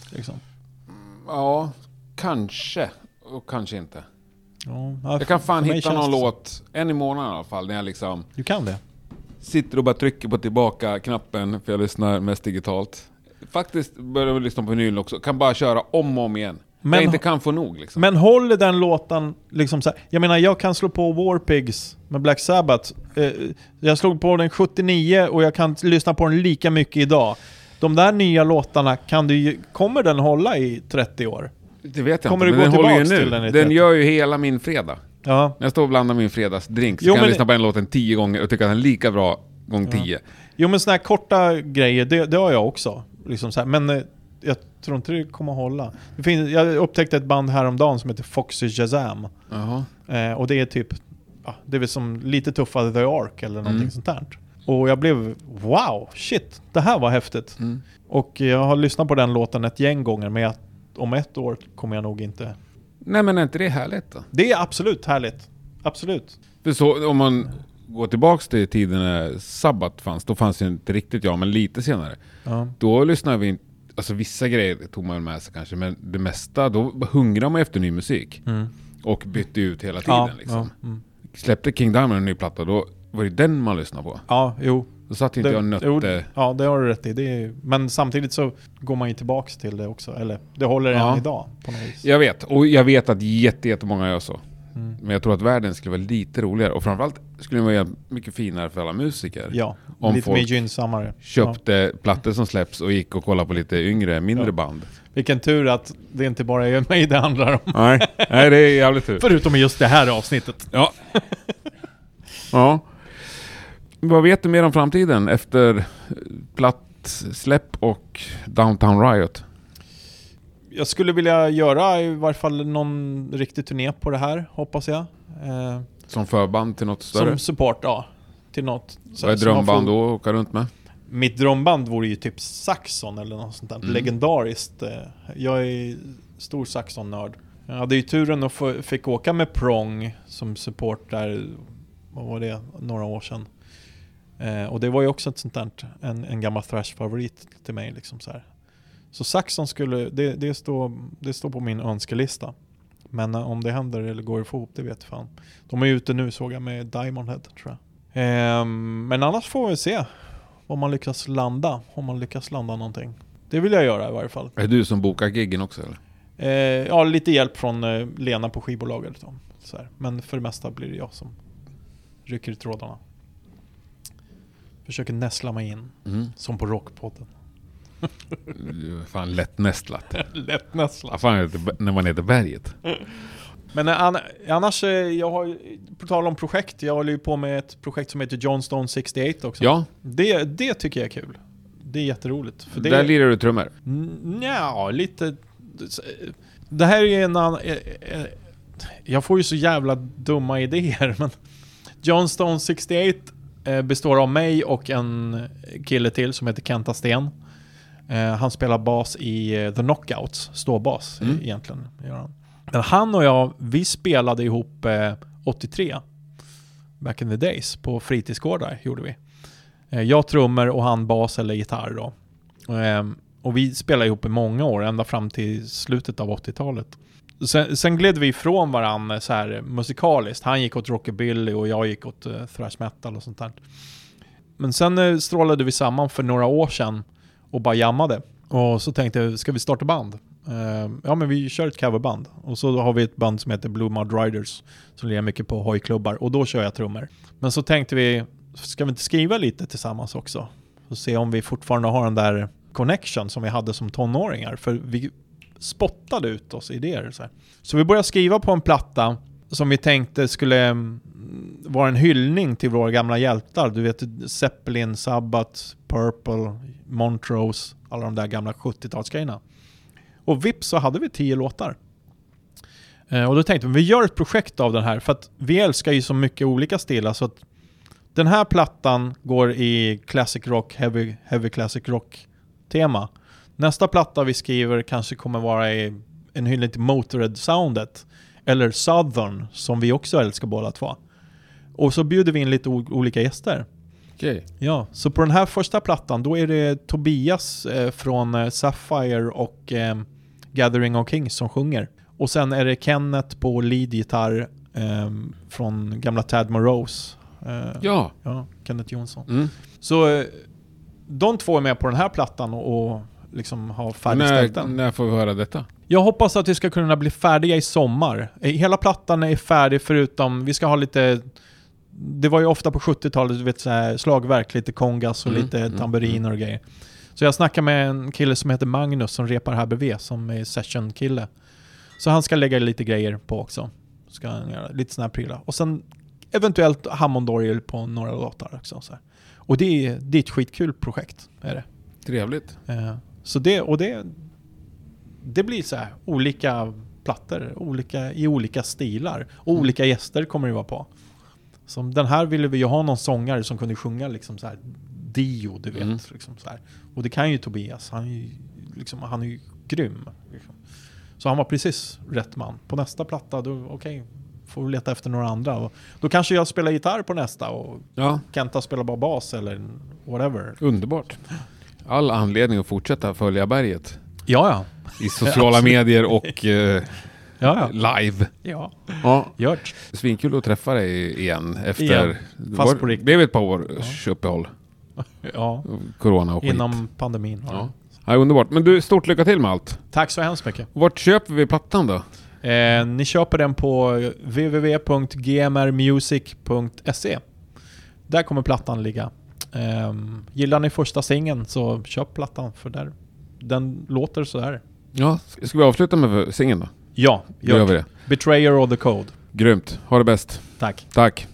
[SPEAKER 1] Liksom.
[SPEAKER 2] Ja, kanske. Och kanske inte.
[SPEAKER 1] Ja, ja,
[SPEAKER 2] Jag kan fan hitta någon låt, en i månaden i alla fall, när jag liksom
[SPEAKER 1] Du kan det?
[SPEAKER 2] sitter och bara trycker på tillbaka-knappen för jag lyssnar mest digitalt. faktiskt börjar lyssna på vinyl också, kan bara köra om och om igen.
[SPEAKER 1] Men-
[SPEAKER 2] jag inte kan få nog liksom.
[SPEAKER 1] Men håller den låten liksom så här, Jag menar, jag kan slå på War Pigs med Black Sabbath. Eh, jag slog på den 79 och jag kan lyssna på den lika mycket idag. De där nya låtarna, kan du, kommer den hålla i 30 år?
[SPEAKER 2] det vet jag
[SPEAKER 1] kommer
[SPEAKER 2] inte,
[SPEAKER 1] du
[SPEAKER 2] men
[SPEAKER 1] gå
[SPEAKER 2] den håller ju nu.
[SPEAKER 1] den
[SPEAKER 2] Den
[SPEAKER 1] 30?
[SPEAKER 2] gör ju hela min fredag.
[SPEAKER 1] Ja.
[SPEAKER 2] När jag står och blandar min fredagsdrink så
[SPEAKER 1] Jo,
[SPEAKER 2] kan jag lyssna på den låten tio gånger och tycka att den är lika bra gång tio.
[SPEAKER 1] Jo men såna här korta grejer, det, det har jag också. Liksom så här. Men eh, jag tror inte det kommer att hålla. Det finns, jag upptäckte ett band häromdagen som heter Foxy Shazam.
[SPEAKER 2] Jaha.
[SPEAKER 1] Eh, och det är typ, ja, det är väl som lite tuffare The Ark eller någonting
[SPEAKER 2] Mm.
[SPEAKER 1] sånt där. Och jag blev, wow, shit, det här var häftigt.
[SPEAKER 2] Mm.
[SPEAKER 1] Och jag har lyssnat på den låten ett gäng gånger, men jag, om ett år kommer jag nog inte...
[SPEAKER 2] Nej men är inte det härligt då?
[SPEAKER 1] Det är absolut härligt. Absolut.
[SPEAKER 2] För så, om man går tillbaks till tiden när Sabbat fanns, då fanns det inte riktigt jag, men lite senare.
[SPEAKER 1] Ja.
[SPEAKER 2] Då lyssnade vi inte, alltså vissa grejer tog man med sig kanske, men det mesta, då hungrade man efter ny musik.
[SPEAKER 1] Mm.
[SPEAKER 2] Och bytte ut hela tiden
[SPEAKER 1] Ja,
[SPEAKER 2] liksom.
[SPEAKER 1] ja, mm.
[SPEAKER 2] Släppte King Diamond en ny platta, då var det den man lyssnade på.
[SPEAKER 1] ja, jo.
[SPEAKER 2] Då satt inte jag och nötte.
[SPEAKER 1] jo, ja, det har du rätt i. Det är, men samtidigt så går man ju tillbaks till det också. Eller det håller
[SPEAKER 2] Ja.
[SPEAKER 1] än idag på något vis.
[SPEAKER 2] Jag vet, och jag vet att jätte, jättemånga gör så.
[SPEAKER 1] Mm.
[SPEAKER 2] Men jag tror att världen skulle vara lite roligare, och framförallt skulle den vara mycket finare för alla musiker.
[SPEAKER 1] Ja,
[SPEAKER 2] Om
[SPEAKER 1] lite
[SPEAKER 2] folk
[SPEAKER 1] mer gynnsammare. Ja.
[SPEAKER 2] Köpte plattor som släpps och gick och kollade på lite yngre, mindre
[SPEAKER 1] Ja.
[SPEAKER 2] band.
[SPEAKER 1] Vilken tur att det inte bara är mig det handlar om.
[SPEAKER 2] Nej, nej det är jävligt tur.
[SPEAKER 1] Förutom i just det här avsnittet.
[SPEAKER 2] Ja. ja. Vad vet du mer om framtiden efter plattsläpp och Downtown Riot?
[SPEAKER 1] Jag skulle vilja göra i varje fall någon riktig turné på det här, hoppas jag. Eh,
[SPEAKER 2] Som förband till något större?
[SPEAKER 1] som support, ja. Till något. så-
[SPEAKER 2] Vad är drömband
[SPEAKER 1] får-
[SPEAKER 2] då att åka runt med?
[SPEAKER 1] Mitt drömband vore ju typ Saxon eller något sånt där.
[SPEAKER 2] Mm.
[SPEAKER 1] Legendariskt. eh, Jag är stor Saxon-nörd. Jag hade ju turen att få, fick åka med Prong som support där, vad var det, några år sedan. Eh, och det var ju också ett sånt där, en, en gammal thrash-favorit till mig liksom så här. Så Saxon skulle, det, det, står, det står på min önskelista. Men eh, om det händer eller går ihop, det vet fan. De är ute nu såg jag med Diamond Head tror jag. Ehm, men annars får vi se om man lyckas landa. Om man lyckas landa någonting. Det vill jag göra i varje fall.
[SPEAKER 2] Är det du som bokar giggen också eller?
[SPEAKER 1] Eh, ja, lite hjälp från eh, Lena på skivbolaget. Då, så här. Men för det mesta blir det jag som rycker i trådarna. Försöker näsla mig in,
[SPEAKER 2] Mm.
[SPEAKER 1] som på Rockpodden.
[SPEAKER 2] Fan lätt nästlat.
[SPEAKER 1] Lätt näsla.
[SPEAKER 2] Vad fan när man heter berget?
[SPEAKER 1] Men eh, an annars, eh, jag har på tal om projekt, jag håller ju på med ett projekt som heter Johnstone 68 också.
[SPEAKER 2] Ja,
[SPEAKER 1] Det, det tycker jag är kul. Det är jätteroligt. För det,
[SPEAKER 2] där lirar du trummor.
[SPEAKER 1] Ja, lite... Det här är ju en annan... eh, eh, Jag får ju så jävla dumma idéer, men... Johnstone 68 eh, består av mig och en kille till som heter Kenta Sten. Eh, Han spelar bas i eh, The Knockouts, ståbas
[SPEAKER 2] Mm.
[SPEAKER 1] eh, egentligen. Men han och jag, vi spelade ihop eh, 83. Back in the days, på fritidsgårdar gjorde vi. Eh, Jag trummor och han bas eller gitarr då. Ehm, och vi spelade ihop i många år, ända fram till slutet av 80-talet. Sen, sen gled vi ifrån varandra så här musikaliskt. Han gick åt rockabilly och jag gick åt uh, thrash metal och sånt där. Men sen uh, strålade vi samman för några år sedan och bara jammade. Och så tänkte jag, ska vi starta band? Uh, ja men vi kör ett coverband. Och så har vi ett band som heter Blue Mud Riders. Som lirar mycket på hojklubbar och då kör jag trummor. Men så tänkte vi, ska vi inte skriva lite tillsammans också? Och se om vi fortfarande har den där connection som vi hade som tonåringar. För vi spottade ut oss idéer. Så, här. så vi började skriva på en platta som vi tänkte skulle mm, vara en hyllning till våra gamla hjältar. Du vet Zeppelin, Sabbath, Purple, Montrose, alla de där gamla 70-talsgrejerna. Och vips så hade vi tio låtar. Eh, och då tänkte vi, vi gör ett projekt av den här, för att vi älskar ju så mycket olika stilar så att den här plattan går i classic rock, heavy, heavy classic rock tema. Nästa platta vi skriver kanske kommer vara i en hyllning till Motörhead-soundet. Eller Southern, som vi också älskar båda två. Och så bjuder vi in lite olika gäster.
[SPEAKER 2] Okej.
[SPEAKER 1] Ja, så på den här första plattan då är det Tobias eh, från eh, Sapphire och eh, Gathering of Kings som sjunger. Och sen är det Kenneth på leadgitarr eh, från gamla Tad Morose. Eh,
[SPEAKER 2] Ja.
[SPEAKER 1] ja, Kenneth Jonsson.
[SPEAKER 2] Mm.
[SPEAKER 1] Så eh, de två är med på den här plattan och, och liksom ha
[SPEAKER 2] När,
[SPEAKER 1] färdigställt den.
[SPEAKER 2] när får vi höra detta?
[SPEAKER 1] Jag hoppas att vi ska kunna bli färdiga i sommar. Hela plattan är färdig förutom, vi ska ha lite det var ju ofta på 70-talet, du vet så här, slagverk, lite kongas och
[SPEAKER 2] Mm,
[SPEAKER 1] lite
[SPEAKER 2] mm,
[SPEAKER 1] tamburiner och grejer. Så jag snackar med en kille som heter Magnus som repar här bredvid, som är session-kille. Så han ska lägga lite grejer på också. Ska han göra, lite sådana här prylar. Och sen eventuellt Hammond-orgel på några låtar också. Så här. Och det är, det är ett skitkul projekt, är det.
[SPEAKER 2] Trevligt.
[SPEAKER 1] Eh, Så det, och det, det blir så här olika plattor, olika, i olika stilar. Och
[SPEAKER 2] Mm.
[SPEAKER 1] olika gäster kommer det vara på. Som den här ville vi ju ha någon sångare som kunde sjunga liksom så här Dio, du vet.
[SPEAKER 2] Mm.
[SPEAKER 1] Liksom så här. Och det kan ju Tobias, han är ju, liksom, han är ju grym. Liksom. Så han var precis rätt man. På nästa platta, då okej, får vi leta efter några andra. Och då kanske jag spelar gitarr på nästa och
[SPEAKER 2] Ja,
[SPEAKER 1] Kenta spelar bara bas eller whatever.
[SPEAKER 2] underbart. All anledning att fortsätta följa berget.
[SPEAKER 1] Ja, ja.
[SPEAKER 2] I sociala medier och eh,
[SPEAKER 1] Ja, ja.
[SPEAKER 2] live.
[SPEAKER 1] ja.
[SPEAKER 2] Ja,
[SPEAKER 1] Gjort.
[SPEAKER 2] svinkul att träffa dig igen efter...
[SPEAKER 1] Igen.
[SPEAKER 2] det
[SPEAKER 1] Fast
[SPEAKER 2] var-
[SPEAKER 1] på riktigt.
[SPEAKER 2] blev ett par års uppehåll.
[SPEAKER 1] Ja,
[SPEAKER 2] Corona och skit.
[SPEAKER 1] inom pandemin.
[SPEAKER 2] Ja. Ja, underbart. Men du, stort lycka till med allt.
[SPEAKER 1] Tack så hemskt mycket.
[SPEAKER 2] Vart köper vi plattan då?
[SPEAKER 1] Eh, ni köper den på www.gmrmusic.se. Där kommer plattan ligga. Eh, gillar ni första singeln så köp plattan för där, den låter så här.
[SPEAKER 2] Ja, ska vi avsluta med singeln då?
[SPEAKER 1] Ja,
[SPEAKER 2] gör
[SPEAKER 1] gör
[SPEAKER 2] vi det.
[SPEAKER 1] Betrayer of the Code.
[SPEAKER 2] Grymt. Ha det bäst.
[SPEAKER 1] Tack.
[SPEAKER 2] Tack.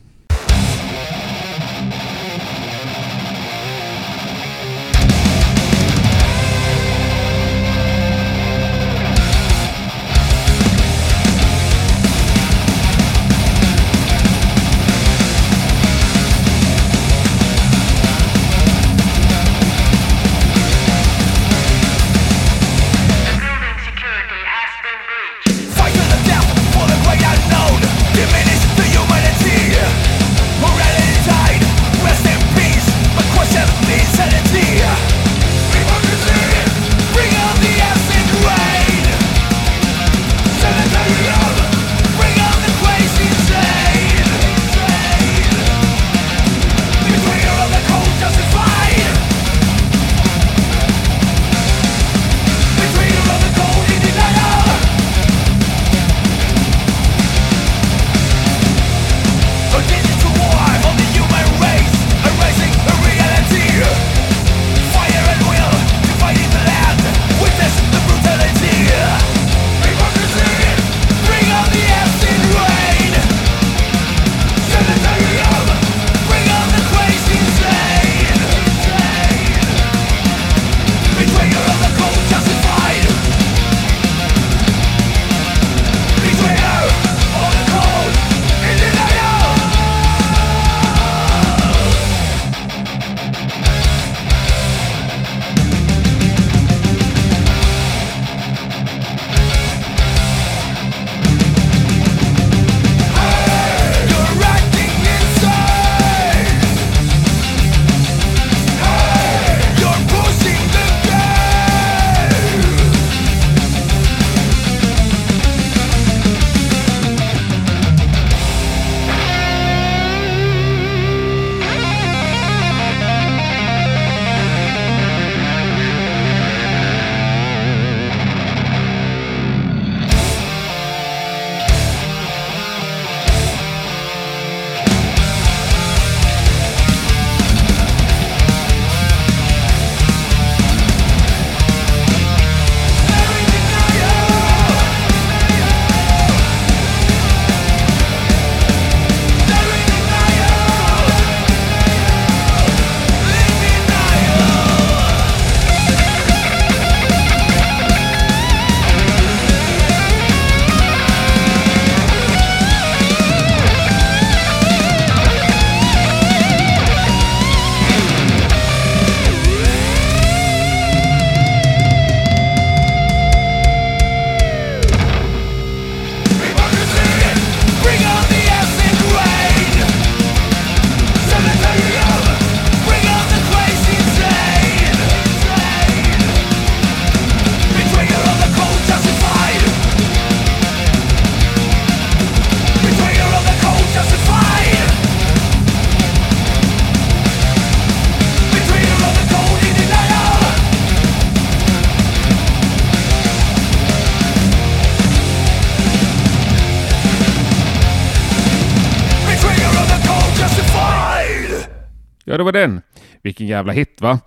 [SPEAKER 2] Var den. Vilken jävla hit va?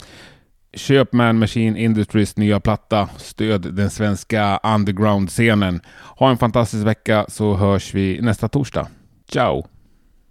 [SPEAKER 2] Köp Man Machine Industries nya platta. Stöd den svenska underground-scenen. Ha en fantastisk vecka så hörs vi nästa torsdag. Ciao!